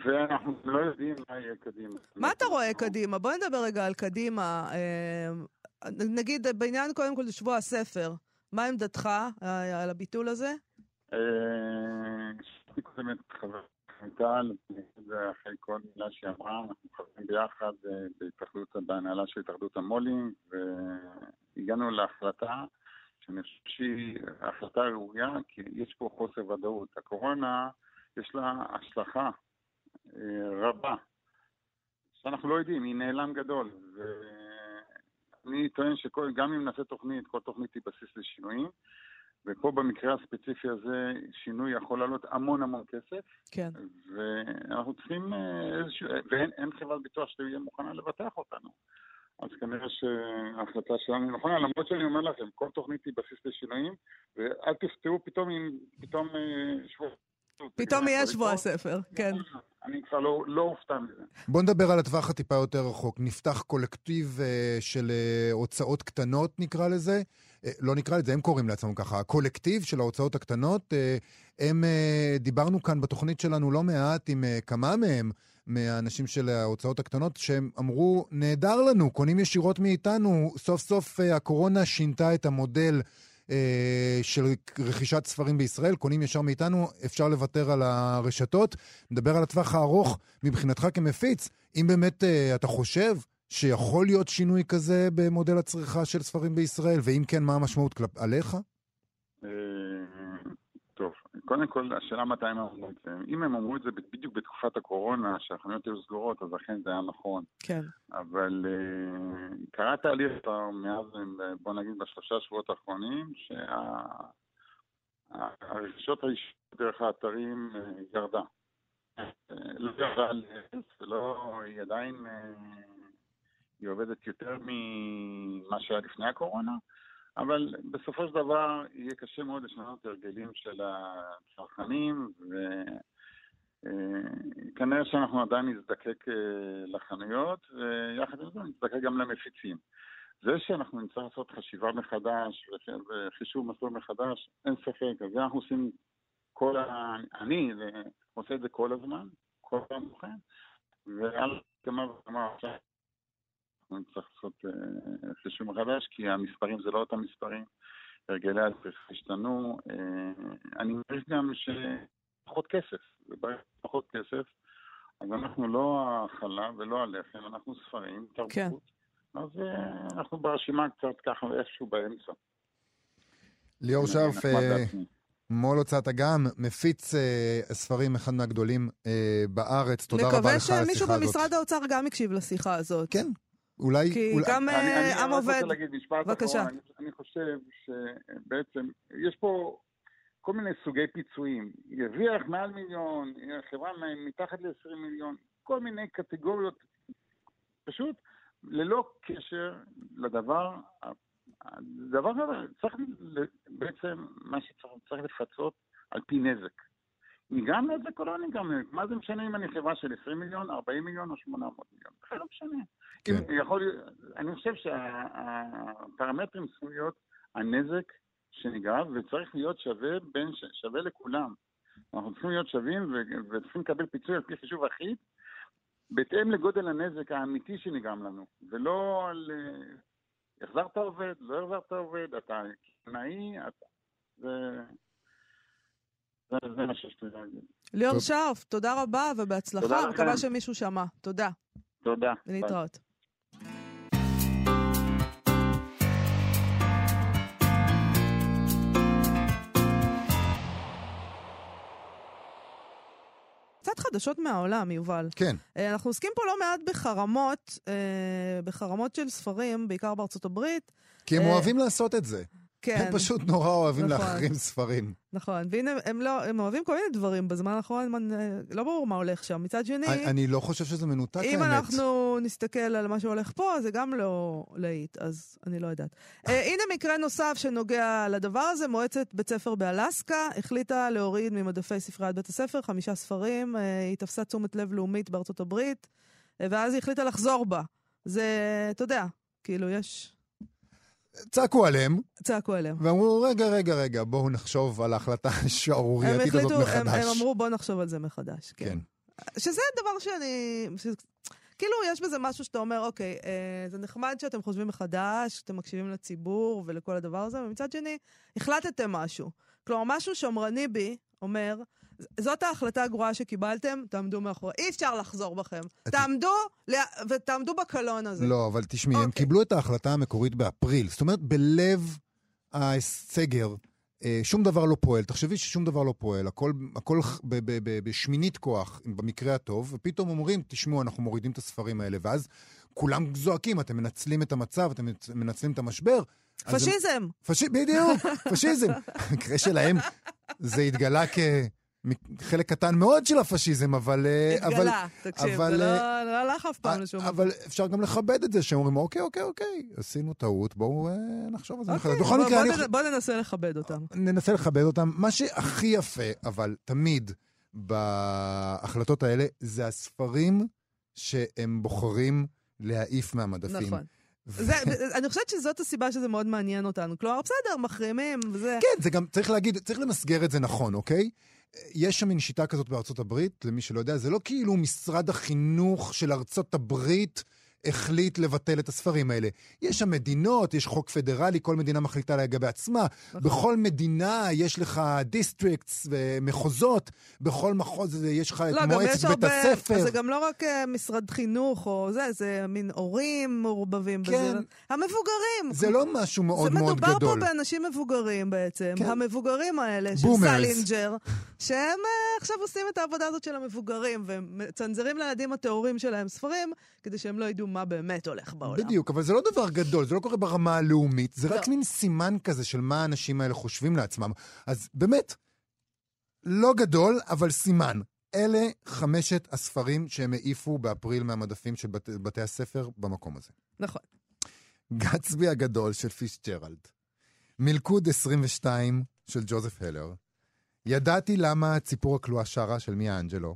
[SPEAKER 5] ואנחנו לא יודעים מה יהיה קדימה.
[SPEAKER 2] מה אתה רואה קדימה? בוא נדבר רגע על קדימה. אה, נגיד בעניין קודם כל שבוע הספר. מה עמדתך אה, על הביטול הזה?
[SPEAKER 5] שמעתי קודם את חברת אחרי כל מילה שהיא אמרה, אנחנו חברים ביחד אה, בהתאחדות, בהנהלה של התאחדות המו"לים, והגענו להחלטה שאני חושב שהיא החלטה ראויה, כי יש פה חוסר ודאות. הקורונה, יש לה השלכה אה, רבה, שאנחנו לא יודעים, היא נעלם גדול. אני טוען שגם אם נעשה תוכנית, כל תוכנית היא בסיס לשינויים, ופה במקרה הספציפי הזה שינוי יכול לעלות המון המון כסף.
[SPEAKER 2] כן.
[SPEAKER 5] ואנחנו צריכים אה, איזשהו, ואין חברת ביטוח שתהיה מוכנה לבטח אותנו. אז כנראה שההחלטה שלנו נכונה, למרות שאני אומר לכם, כל תוכנית היא בסיס לשינויים, ואל תפתעו פתאום אם פתאום אה, שבוע
[SPEAKER 2] פתאום יהיה שבוע הספר, כן.
[SPEAKER 5] אני כבר לא, לא אופתע מזה.
[SPEAKER 1] בוא נדבר על הטווח הטיפה יותר רחוק. נפתח קולקטיב uh, של uh, הוצאות קטנות, נקרא לזה. Uh, לא נקרא לזה, הם קוראים לעצמם ככה. הקולקטיב של ההוצאות הקטנות, uh, הם, uh, דיברנו כאן בתוכנית שלנו לא מעט עם uh, כמה מהם. מהאנשים של ההוצאות הקטנות, שהם אמרו, נהדר לנו, קונים ישירות מאיתנו, סוף סוף uh, הקורונה שינתה את המודל אה, של רכישת ספרים בישראל, קונים ישר מאיתנו, אפשר לוותר על הרשתות. נדבר על הטווח הארוך מבחינתך כמפיץ. אם באמת אה, אתה חושב שיכול להיות שינוי כזה במודל הצריכה של ספרים בישראל, ואם כן, מה המשמעות כלפ... עליך?
[SPEAKER 5] אה, טוב, קודם כל, השאלה מתי הם אמרו את זה. אם הם אמרו את זה בדיוק בתקופת הקורונה, שהחנויות היו סגורות, אז אכן זה היה נכון.
[SPEAKER 2] כן.
[SPEAKER 5] אבל uh, קרה תהליך מאז, בוא נגיד, בשלושה שבועות האחרונים, שהרכישות שה... דרך האתרים uh, ירדה. לא ירדה לאפס, ולא, היא עדיין, uh, היא עובדת יותר ממה שהיה לפני הקורונה. אבל בסופו של דבר יהיה קשה מאוד לשנות הרגלים של הצרכנים, וכנראה אה, שאנחנו עדיין נזדקק אה, לחנויות, ויחד עם זה נזדקק גם למפיצים. זה שאנחנו נצטרך לעשות חשיבה מחדש וחישוב מסלול מחדש, אין ספק. אז אנחנו עושים כל ה... אני עושה את זה כל הזמן, כל פעם בוחן, ועל כמה וכמה עכשיו אנחנו נצטרך לעשות אה, חישוב מחדש, כי המספרים זה לא אותם מספרים, הרגלי הצריכה השתנו. אה, אני מבין גם שפחות כסף, וברגע פחות כסף, אז אנחנו לא החלב ולא הלחם, אנחנו ספרים, תרבות. כן. אז אה, אנחנו ברשימה קצת ככה איפשהו באמצע.
[SPEAKER 1] ליאור שרף, מו"ל הוצאת אגם, מפיץ אה, ספרים, אחד מהגדולים אה, בארץ. תודה רבה לך על השיחה הזאת.
[SPEAKER 2] נקווה שמישהו במשרד האוצר גם יקשיב לשיחה הזאת.
[SPEAKER 1] כן, אולי...
[SPEAKER 2] כי
[SPEAKER 1] אולי...
[SPEAKER 2] גם עם
[SPEAKER 5] עובד...
[SPEAKER 2] אני
[SPEAKER 5] רוצה להגיד משפט בבקשה. אחרון. אני, אני חושב שבעצם יש פה כל מיני סוגי פיצויים. ירוויח מעל מיליון, חברה מתחת ל-20 מיליון, כל מיני קטגוריות. פשוט ללא קשר לדבר, הדבר הזה צריך בעצם, מה שצריך לפצות על פי נזק. נגרם נזק או לא נגרם נזק? מה זה משנה אם אני חברה של 20 מיליון, 40 מיליון או 800 מיליון? זה לא משנה. כן. יכול, אני חושב שהפרמטרים צריכים להיות הנזק שנגרם, וצריך להיות שווה, בין, שווה לכולם. אנחנו צריכים להיות שווים וצריכים לקבל פיצוי על פי חישוב אחיד, בהתאם לגודל הנזק האמיתי שנגרם לנו, ולא על החזרת עובד, לא החזרת עובד, אתה קנאי, אתה... זה... זה מה שיש לי להגיד.
[SPEAKER 2] ליאור שרף, תודה רבה ובהצלחה, מקווה שמישהו שמע. תודה.
[SPEAKER 5] תודה.
[SPEAKER 2] ולהתראות. קצת חדשות מהעולם, יובל.
[SPEAKER 1] כן.
[SPEAKER 2] אה, אנחנו עוסקים פה לא מעט בחרמות, אה, בחרמות של ספרים, בעיקר בארצות הברית.
[SPEAKER 1] כי הם אה, אוהבים לעשות את זה. כן. הם פשוט נורא אוהבים נכון. להחרים ספרים.
[SPEAKER 2] נכון, והנה, הם, לא, הם אוהבים כל מיני דברים בזמן האחרון, לא ברור מה הולך שם. מצד שני...
[SPEAKER 1] אני, אני לא חושב שזה מנותק, האמת.
[SPEAKER 2] אם אנחנו נסתכל על מה שהולך פה, זה גם לא להיט, אז אני לא יודעת. uh, הנה מקרה נוסף שנוגע לדבר הזה. מועצת בית ספר באלסקה החליטה להוריד ממדפי ספריית בית הספר חמישה ספרים. Uh, היא תפסה תשומת לב לאומית בארצות הברית, uh, ואז היא החליטה לחזור בה. זה, אתה יודע, כאילו, יש...
[SPEAKER 1] צעקו עליהם.
[SPEAKER 2] צעקו עליהם.
[SPEAKER 1] ואמרו, רגע, רגע, רגע, בואו נחשוב על ההחלטה השערורייתית הזאת מחדש.
[SPEAKER 2] הם, הם אמרו, בואו נחשוב על זה מחדש, כן. כן. שזה דבר שאני... ש... כאילו, יש בזה משהו שאתה אומר, אוקיי, אה, זה נחמד שאתם חושבים מחדש, שאתם מקשיבים לציבור ולכל הדבר הזה, ומצד שני, החלטתם משהו. כלומר, משהו שמרני בי אומר, זאת ההחלטה הגרועה שקיבלתם, תעמדו מאחורי. אי אפשר לחזור בכם. את... תעמדו ותעמדו בקלון הזה.
[SPEAKER 1] לא, אבל תשמעי, אוקיי. הם קיבלו את ההחלטה המקורית באפריל. זאת אומרת, בלב הסגר, אה, שום דבר לא פועל. תחשבי ששום דבר לא פועל, הכל, הכל ב, ב, ב, בשמינית כוח, במקרה הטוב, ופתאום אומרים, תשמעו, אנחנו מורידים את הספרים האלה, ואז כולם זועקים, אתם מנצלים את המצב, אתם מנצלים את המשבר.
[SPEAKER 2] פשיזם.
[SPEAKER 1] פש... בדיוק, פשיזם. במקרה שלהם זה התגלה כ... חלק קטן מאוד של הפשיזם, אבל...
[SPEAKER 2] אה, התגלה, אבל, תקשיב, אבל, זה לא, לא הלך אף פעם לשום
[SPEAKER 1] אבל אפשר גם לכבד את זה, שאומרים, אוקיי, אוקיי, אוקיי, עשינו טעות, בואו אה, נחשוב על זה
[SPEAKER 2] אוקיי, בכל מקרה, בוא, אני... בוא ננסה לכבד אותם.
[SPEAKER 1] ננסה לכבד אותם. מה שהכי יפה, אבל תמיד בהחלטות האלה, זה הספרים שהם בוחרים להעיף מהמדפים.
[SPEAKER 2] נכון. זה, אני חושבת שזאת הסיבה שזה מאוד מעניין אותנו. כלומר, בסדר, מחרימים וזה...
[SPEAKER 1] כן, זה גם, צריך להגיד, צריך למסגר את זה נכון, אוקיי? יש שם מין שיטה כזאת בארצות הברית, למי שלא יודע, זה לא כאילו משרד החינוך של ארצות הברית החליט לבטל את הספרים האלה. יש שם מדינות, יש חוק פדרלי, כל מדינה מחליטה לגבי עצמה. נכון. בכל מדינה יש לך districts ומחוזות, בכל מחוז יש לך לא, את מועצת בית הרבה, הספר.
[SPEAKER 2] זה גם לא רק אה, משרד חינוך או זה, זה מין הורים מעורבים כן. בזה. המבוגרים.
[SPEAKER 1] זה לא משהו מאוד מאוד גדול.
[SPEAKER 2] זה מדובר פה באנשים מבוגרים בעצם. כן. המבוגרים האלה של סלינג'ר, שהם אה, עכשיו עושים את העבודה הזאת של המבוגרים, ומצנזרים לילדים הטהורים שלהם ספרים, כדי שהם לא ידעו מה באמת הולך בעולם.
[SPEAKER 1] בדיוק, אבל זה לא דבר גדול, זה לא קורה ברמה הלאומית, זה לא. רק מין סימן כזה של מה האנשים האלה חושבים לעצמם. אז באמת, לא גדול, אבל סימן. אלה חמשת הספרים שהם העיפו באפריל מהמדפים של בת, בתי הספר במקום הזה.
[SPEAKER 2] נכון.
[SPEAKER 1] גצבי הגדול של פיצג'רלד. מלכוד 22 של ג'וזף הלר. ידעתי למה ציפור הכלואה שרה של מיה אנג'לו.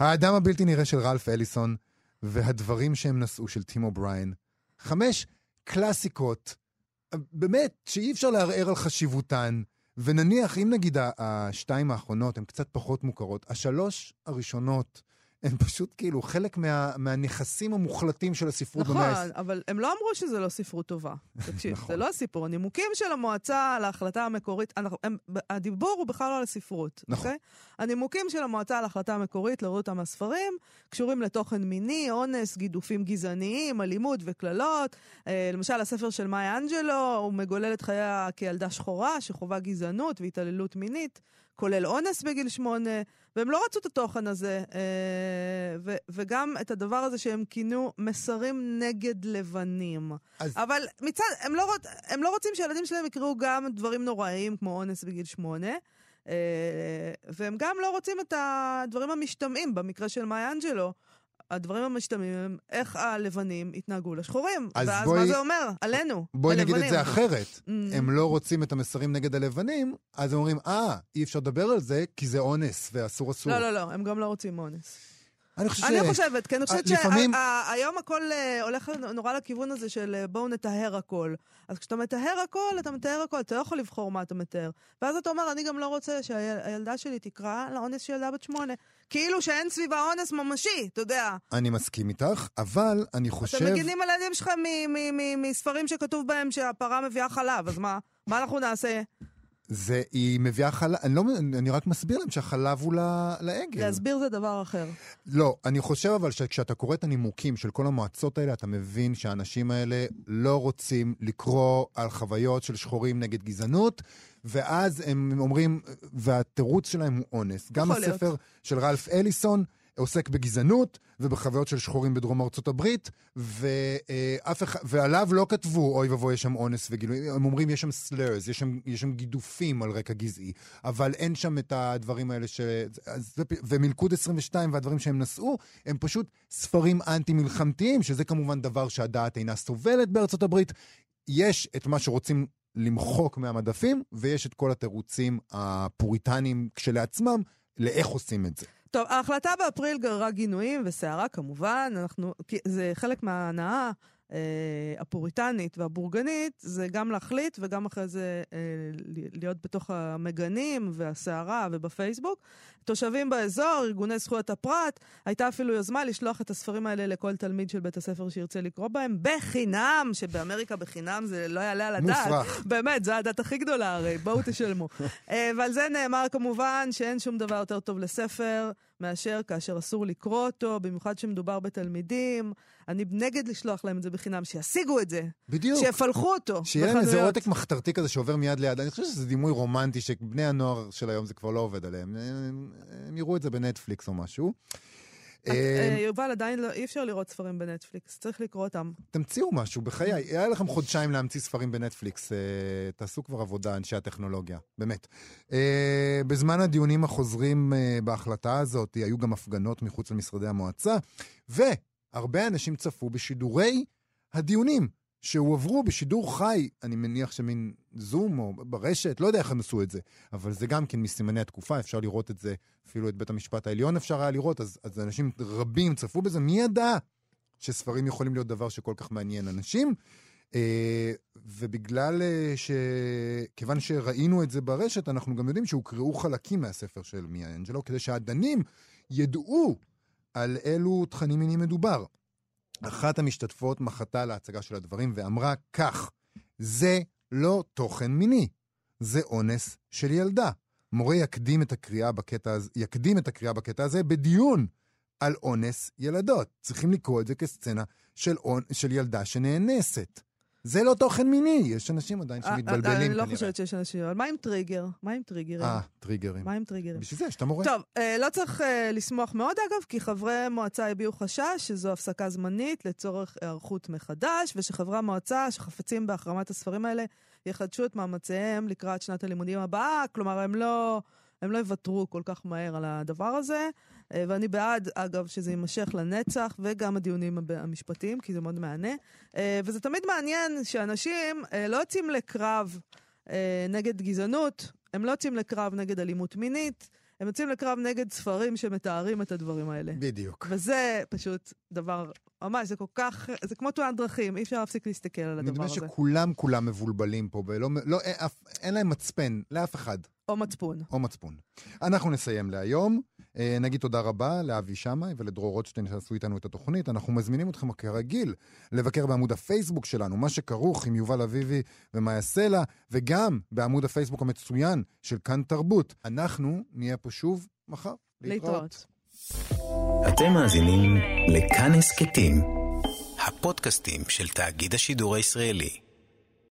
[SPEAKER 1] האדם הבלתי נראה של רלף אליסון, והדברים שהם נשאו של טים או'בריין. חמש קלאסיקות, באמת, שאי אפשר לערער על חשיבותן. ונניח, אם נגיד השתיים האחרונות הן קצת פחות מוכרות, השלוש הראשונות הם פשוט כאילו חלק מה, מהנכסים המוחלטים של הספרות
[SPEAKER 2] נכון, במאה נכון, אבל הם לא אמרו שזה לא ספרות טובה. תקשיב, נכון. זה לא הסיפור. הנימוקים של המועצה על ההחלטה המקורית, אנחנו, הם, הדיבור הוא בכלל לא על הספרות, נכון? Okay? אוקיי? הנימוקים של המועצה על ההחלטה המקורית, להוריד אותם מהספרים, קשורים לתוכן מיני, אונס, גידופים גזעניים, אלימות וקללות. אה, למשל, הספר של מאי אנג'לו, הוא מגולל את חייה כילדה שחורה שחווה גזענות והתעללות מינית. כולל אונס בגיל שמונה, והם לא רצו את התוכן הזה, אה, ו- וגם את הדבר הזה שהם כינו מסרים נגד לבנים. אז... אבל מצד, הם לא, רוצ, הם לא רוצים שהילדים שלהם יקראו גם דברים נוראיים כמו אונס בגיל שמונה. אה, והם גם לא רוצים את הדברים המשתמעים, במקרה של מאי אנג'לו, הדברים המשתמעים הם איך הלבנים התנהגו לשחורים. ואז בואי, מה זה אומר? עלינו,
[SPEAKER 1] בואי הלבנים. נגיד את זה אחרת. Mm. הם לא רוצים את המסרים נגד הלבנים, אז הם אומרים, אה, אי אפשר לדבר על זה כי זה אונס ואסור אסור.
[SPEAKER 2] לא, לא, לא, הם גם לא רוצים אונס.
[SPEAKER 1] אני חושבת
[SPEAKER 2] אני חושבת, כי אני חושבת שהיום הכל אה, הולך נורא לכיוון הזה של אה, בואו נטהר הכל. אז כשאתה מטהר הכל, אתה מטהר הכל, אתה לא יכול לבחור מה אתה מתאר. ואז אתה אומר, אני גם לא רוצה שהילדה שלי תקרא לאונס של ילדה בת שמונה. כאילו שאין סביבה אונס ממשי, אתה יודע.
[SPEAKER 1] אני מסכים איתך, אבל אני חושב...
[SPEAKER 2] אתם מגינים על הילדים שלכם מספרים שכתוב בהם שהפרה מביאה חלב, אז מה? מה אנחנו נעשה?
[SPEAKER 1] זה, היא מביאה חלב, אני, לא, אני רק מסביר להם שהחלב הוא לעגל.
[SPEAKER 2] להסביר זה דבר אחר.
[SPEAKER 1] לא, אני חושב אבל שכשאתה קורא את הנימוקים של כל המועצות האלה, אתה מבין שהאנשים האלה לא רוצים לקרוא על חוויות של שחורים נגד גזענות, ואז הם אומרים, והתירוץ שלהם הוא אונס. גם הספר להיות. של רלף אליסון, עוסק בגזענות ובחוויות של שחורים בדרום ארצות הברית, ואף אחד, ועליו לא כתבו, אוי ואבוי, יש שם אונס וגילוי, הם אומרים, יש שם סלרס, יש שם, יש שם גידופים על רקע גזעי, אבל אין שם את הדברים האלה ש... ומלכוד 22 והדברים שהם נשאו, הם פשוט ספרים אנטי-מלחמתיים, שזה כמובן דבר שהדעת אינה סובלת בארצות הברית. יש את מה שרוצים למחוק מהמדפים, ויש את כל התירוצים הפוריטניים כשלעצמם, לאיך עושים את זה.
[SPEAKER 2] טוב, ההחלטה באפריל גררה גינויים וסערה כמובן, אנחנו, זה חלק מההנאה אה, הפוריטנית והבורגנית, זה גם להחליט וגם אחרי זה אה, להיות בתוך המגנים והסערה ובפייסבוק. תושבים באזור, ארגוני זכויות הפרט, הייתה אפילו יוזמה לשלוח את הספרים האלה לכל תלמיד של בית הספר שירצה לקרוא בהם בחינם, שבאמריקה בחינם זה לא יעלה על הדעת.
[SPEAKER 1] מופרך.
[SPEAKER 2] באמת, זו הדת הכי גדולה הרי, בואו תשלמו. אה, ועל זה נאמר כמובן שאין שום דבר יותר טוב לספר. מאשר כאשר אסור לקרוא אותו, במיוחד כשמדובר בתלמידים. אני נגד לשלוח להם את זה בחינם, שישיגו את זה.
[SPEAKER 1] בדיוק.
[SPEAKER 2] שיפלחו אותו.
[SPEAKER 1] שיהיה להם איזה עותק מחתרתי כזה שעובר מיד ליד. אני חושב שזה דימוי רומנטי שבני הנוער של היום זה כבר לא עובד עליהם. הם, הם יראו את זה בנטפליקס או משהו.
[SPEAKER 2] אה, אה, יובל, עדיין לא, אי אפשר לראות ספרים בנטפליקס, צריך לקרוא אותם.
[SPEAKER 1] תמציאו משהו, בחיי. היה לכם חודשיים להמציא ספרים בנטפליקס. אה, תעשו כבר עבודה, אנשי הטכנולוגיה, באמת. בזמן הדיונים החוזרים בהחלטה הזאת, היו גם הפגנות מחוץ למשרדי המועצה, והרבה אנשים צפו בשידורי הדיונים. שהועברו בשידור חי, אני מניח שמין זום או ברשת, לא יודע איך הם עשו את זה, אבל זה גם כן מסימני התקופה, אפשר לראות את זה, אפילו את בית המשפט העליון אפשר היה לראות, אז, אז אנשים רבים צפו בזה, מי ידע שספרים יכולים להיות דבר שכל כך מעניין אנשים? אה, ובגלל אה, ש... כיוון שראינו את זה ברשת, אנחנו גם יודעים שהוקראו חלקים מהספר של מיה אנג'לו, כדי שהדנים ידעו על אילו תכנים מיניים מדובר. אחת המשתתפות מחתה להצגה של הדברים ואמרה כך, זה לא תוכן מיני, זה אונס של ילדה. מורה יקדים את הקריאה בקטע, יקדים את הקריאה בקטע הזה בדיון על אונס ילדות. צריכים לקרוא את זה כסצנה של, אונ... של ילדה שנאנסת. זה לא תוכן מיני, יש אנשים עדיין אה, שמתבלבלים כנראה.
[SPEAKER 2] אני לא חושבת שיש אנשים, אבל מה עם טריגר? מה עם טריגרים?
[SPEAKER 1] אה, טריגרים.
[SPEAKER 2] מה עם טריגרים?
[SPEAKER 1] בשביל זה שאתה מורה.
[SPEAKER 2] טוב, אה, לא צריך אה, לשמוח מאוד אגב, כי חברי מועצה הביעו חשש שזו הפסקה זמנית לצורך היערכות מחדש, ושחברי המועצה שחפצים בהחרמת הספרים האלה יחדשו את מאמציהם לקראת שנת הלימודים הבאה, כלומר הם לא... הם לא יוותרו כל כך מהר על הדבר הזה, אה, ואני בעד, אגב, שזה יימשך לנצח, וגם הדיונים המשפטיים, כי זה מאוד מהנה. אה, וזה תמיד מעניין שאנשים אה, לא יוצאים לקרב נגד גזענות, הם לא יוצאים לקרב נגד אלימות מינית, הם יוצאים לקרב נגד ספרים שמתארים את הדברים האלה.
[SPEAKER 1] בדיוק.
[SPEAKER 2] וזה פשוט דבר, ממש, זה כל כך, זה כמו תאונת דרכים, אי אפשר להפסיק להסתכל על הדבר הזה.
[SPEAKER 1] נדמה שכולם כולם מבולבלים פה, ולא, לא, אין, אין להם מצפן, לאף אחד.
[SPEAKER 2] או מצפון.
[SPEAKER 1] או מצפון. אנחנו נסיים להיום. אה, נגיד תודה רבה לאבי שמאי ולדרור רוטשטיין שעשו איתנו את התוכנית. אנחנו מזמינים אתכם כרגיל לבקר בעמוד הפייסבוק שלנו, מה שכרוך עם יובל אביבי ומאיה סלע, וגם בעמוד הפייסבוק המצוין של כאן תרבות. אנחנו נהיה פה שוב מחר.
[SPEAKER 2] להתראות.
[SPEAKER 6] אתם מאזינים לכאן הסכתים, הפודקאסטים של תאגיד השידור הישראלי.